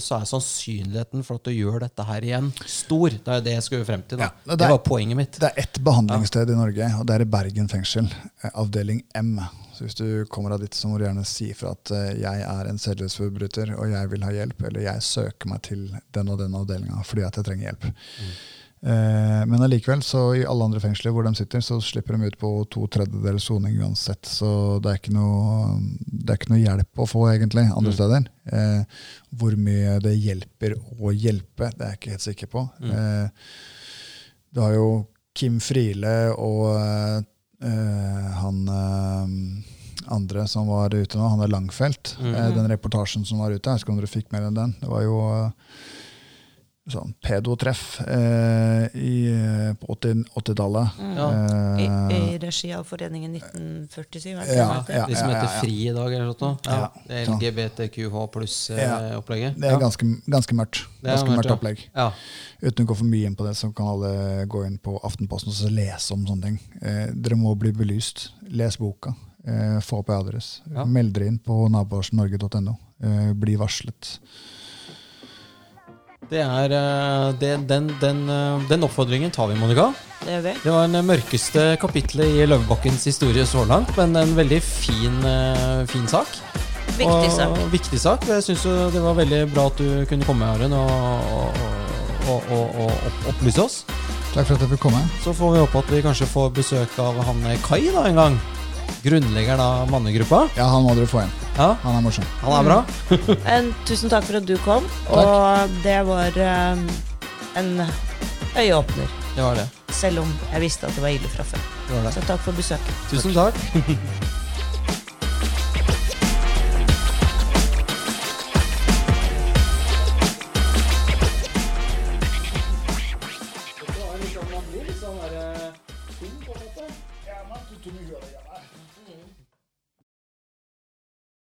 så er sannsynligheten for at du gjør dette her igjen, stor. Det er det jeg skulle frem til. Ja, det det, er- var poenget mitt. Det er ett behandlingssted i Norge, og det er i Bergen fengsel. eh, Avdeling M. Så hvis du kommer av dit, så må du gjerne si fra at eh, jeg er en sedelighetsforbryter, og jeg vil ha hjelp, eller jeg søker meg til den og den avdelinga fordi at jeg trenger hjelp. Eh, men allikevel, så i alle andre fengsler hvor de sitter, så slipper de ut på to tredjedels soning uansett. Så det er, ikke noe, det er ikke noe hjelp å få, egentlig, andre steder. Eh, hvor mye det hjelper å hjelpe, det er jeg ikke helt sikker på. Eh, du har jo Kim Friele og eh, han eh, andre som var ute nå, han er Langfelt. Eh, den reportasjen som var ute, jeg husker ikke om dere fikk med dere den. Det var jo eh, sånn pedotreff eh, i, eh, på 80 80-tallet. Ja. I, Eh, I regi av Foreningen 1947. er det Ja, ja. De som heter FRI i dag, eller sånt. Ja. Ja. Er LGBTQH Ja. pluss-opplegget. det er ganske, ganske mørkt. Er Ganske mørkt, mørkt ja. opplegg. Ja. Uten å gå for mye inn på det, så kan alle gå inn på Aftenposten og så lese om sånne ting. Eh, dere må bli belyst. Les boka. Eh, få opp adress. Ja. Meld dere inn på naboarsnorge.no. Eh, bli varslet. Det er, eh, det, den, den, eh, den oppfordringen tar vi, Monica. Det gjør vi. Det var den mørkeste kapitlet i Løvebakkens historie så langt, men en veldig fin, eh, fin sak. Viktig og, sak. Viktig sak. Jeg syns det var veldig bra at du kunne komme, Arun, og, og, og, og, og opplyse oss. Takk for at jeg fikk komme. Så får vi håpe at vi kanskje får besøk av han eh, Kai da en gang. Grunnleggeren av mannegruppa. Ja, han må dere få igjen. Ja, Han er morsom. han er bra. En, tusen takk for at du kom, Takk. og det var um, en øyeåpner. Det var det. Selv om jeg visste at det var ille fra før. det, var det. Så takk for besøket. Tusen takk.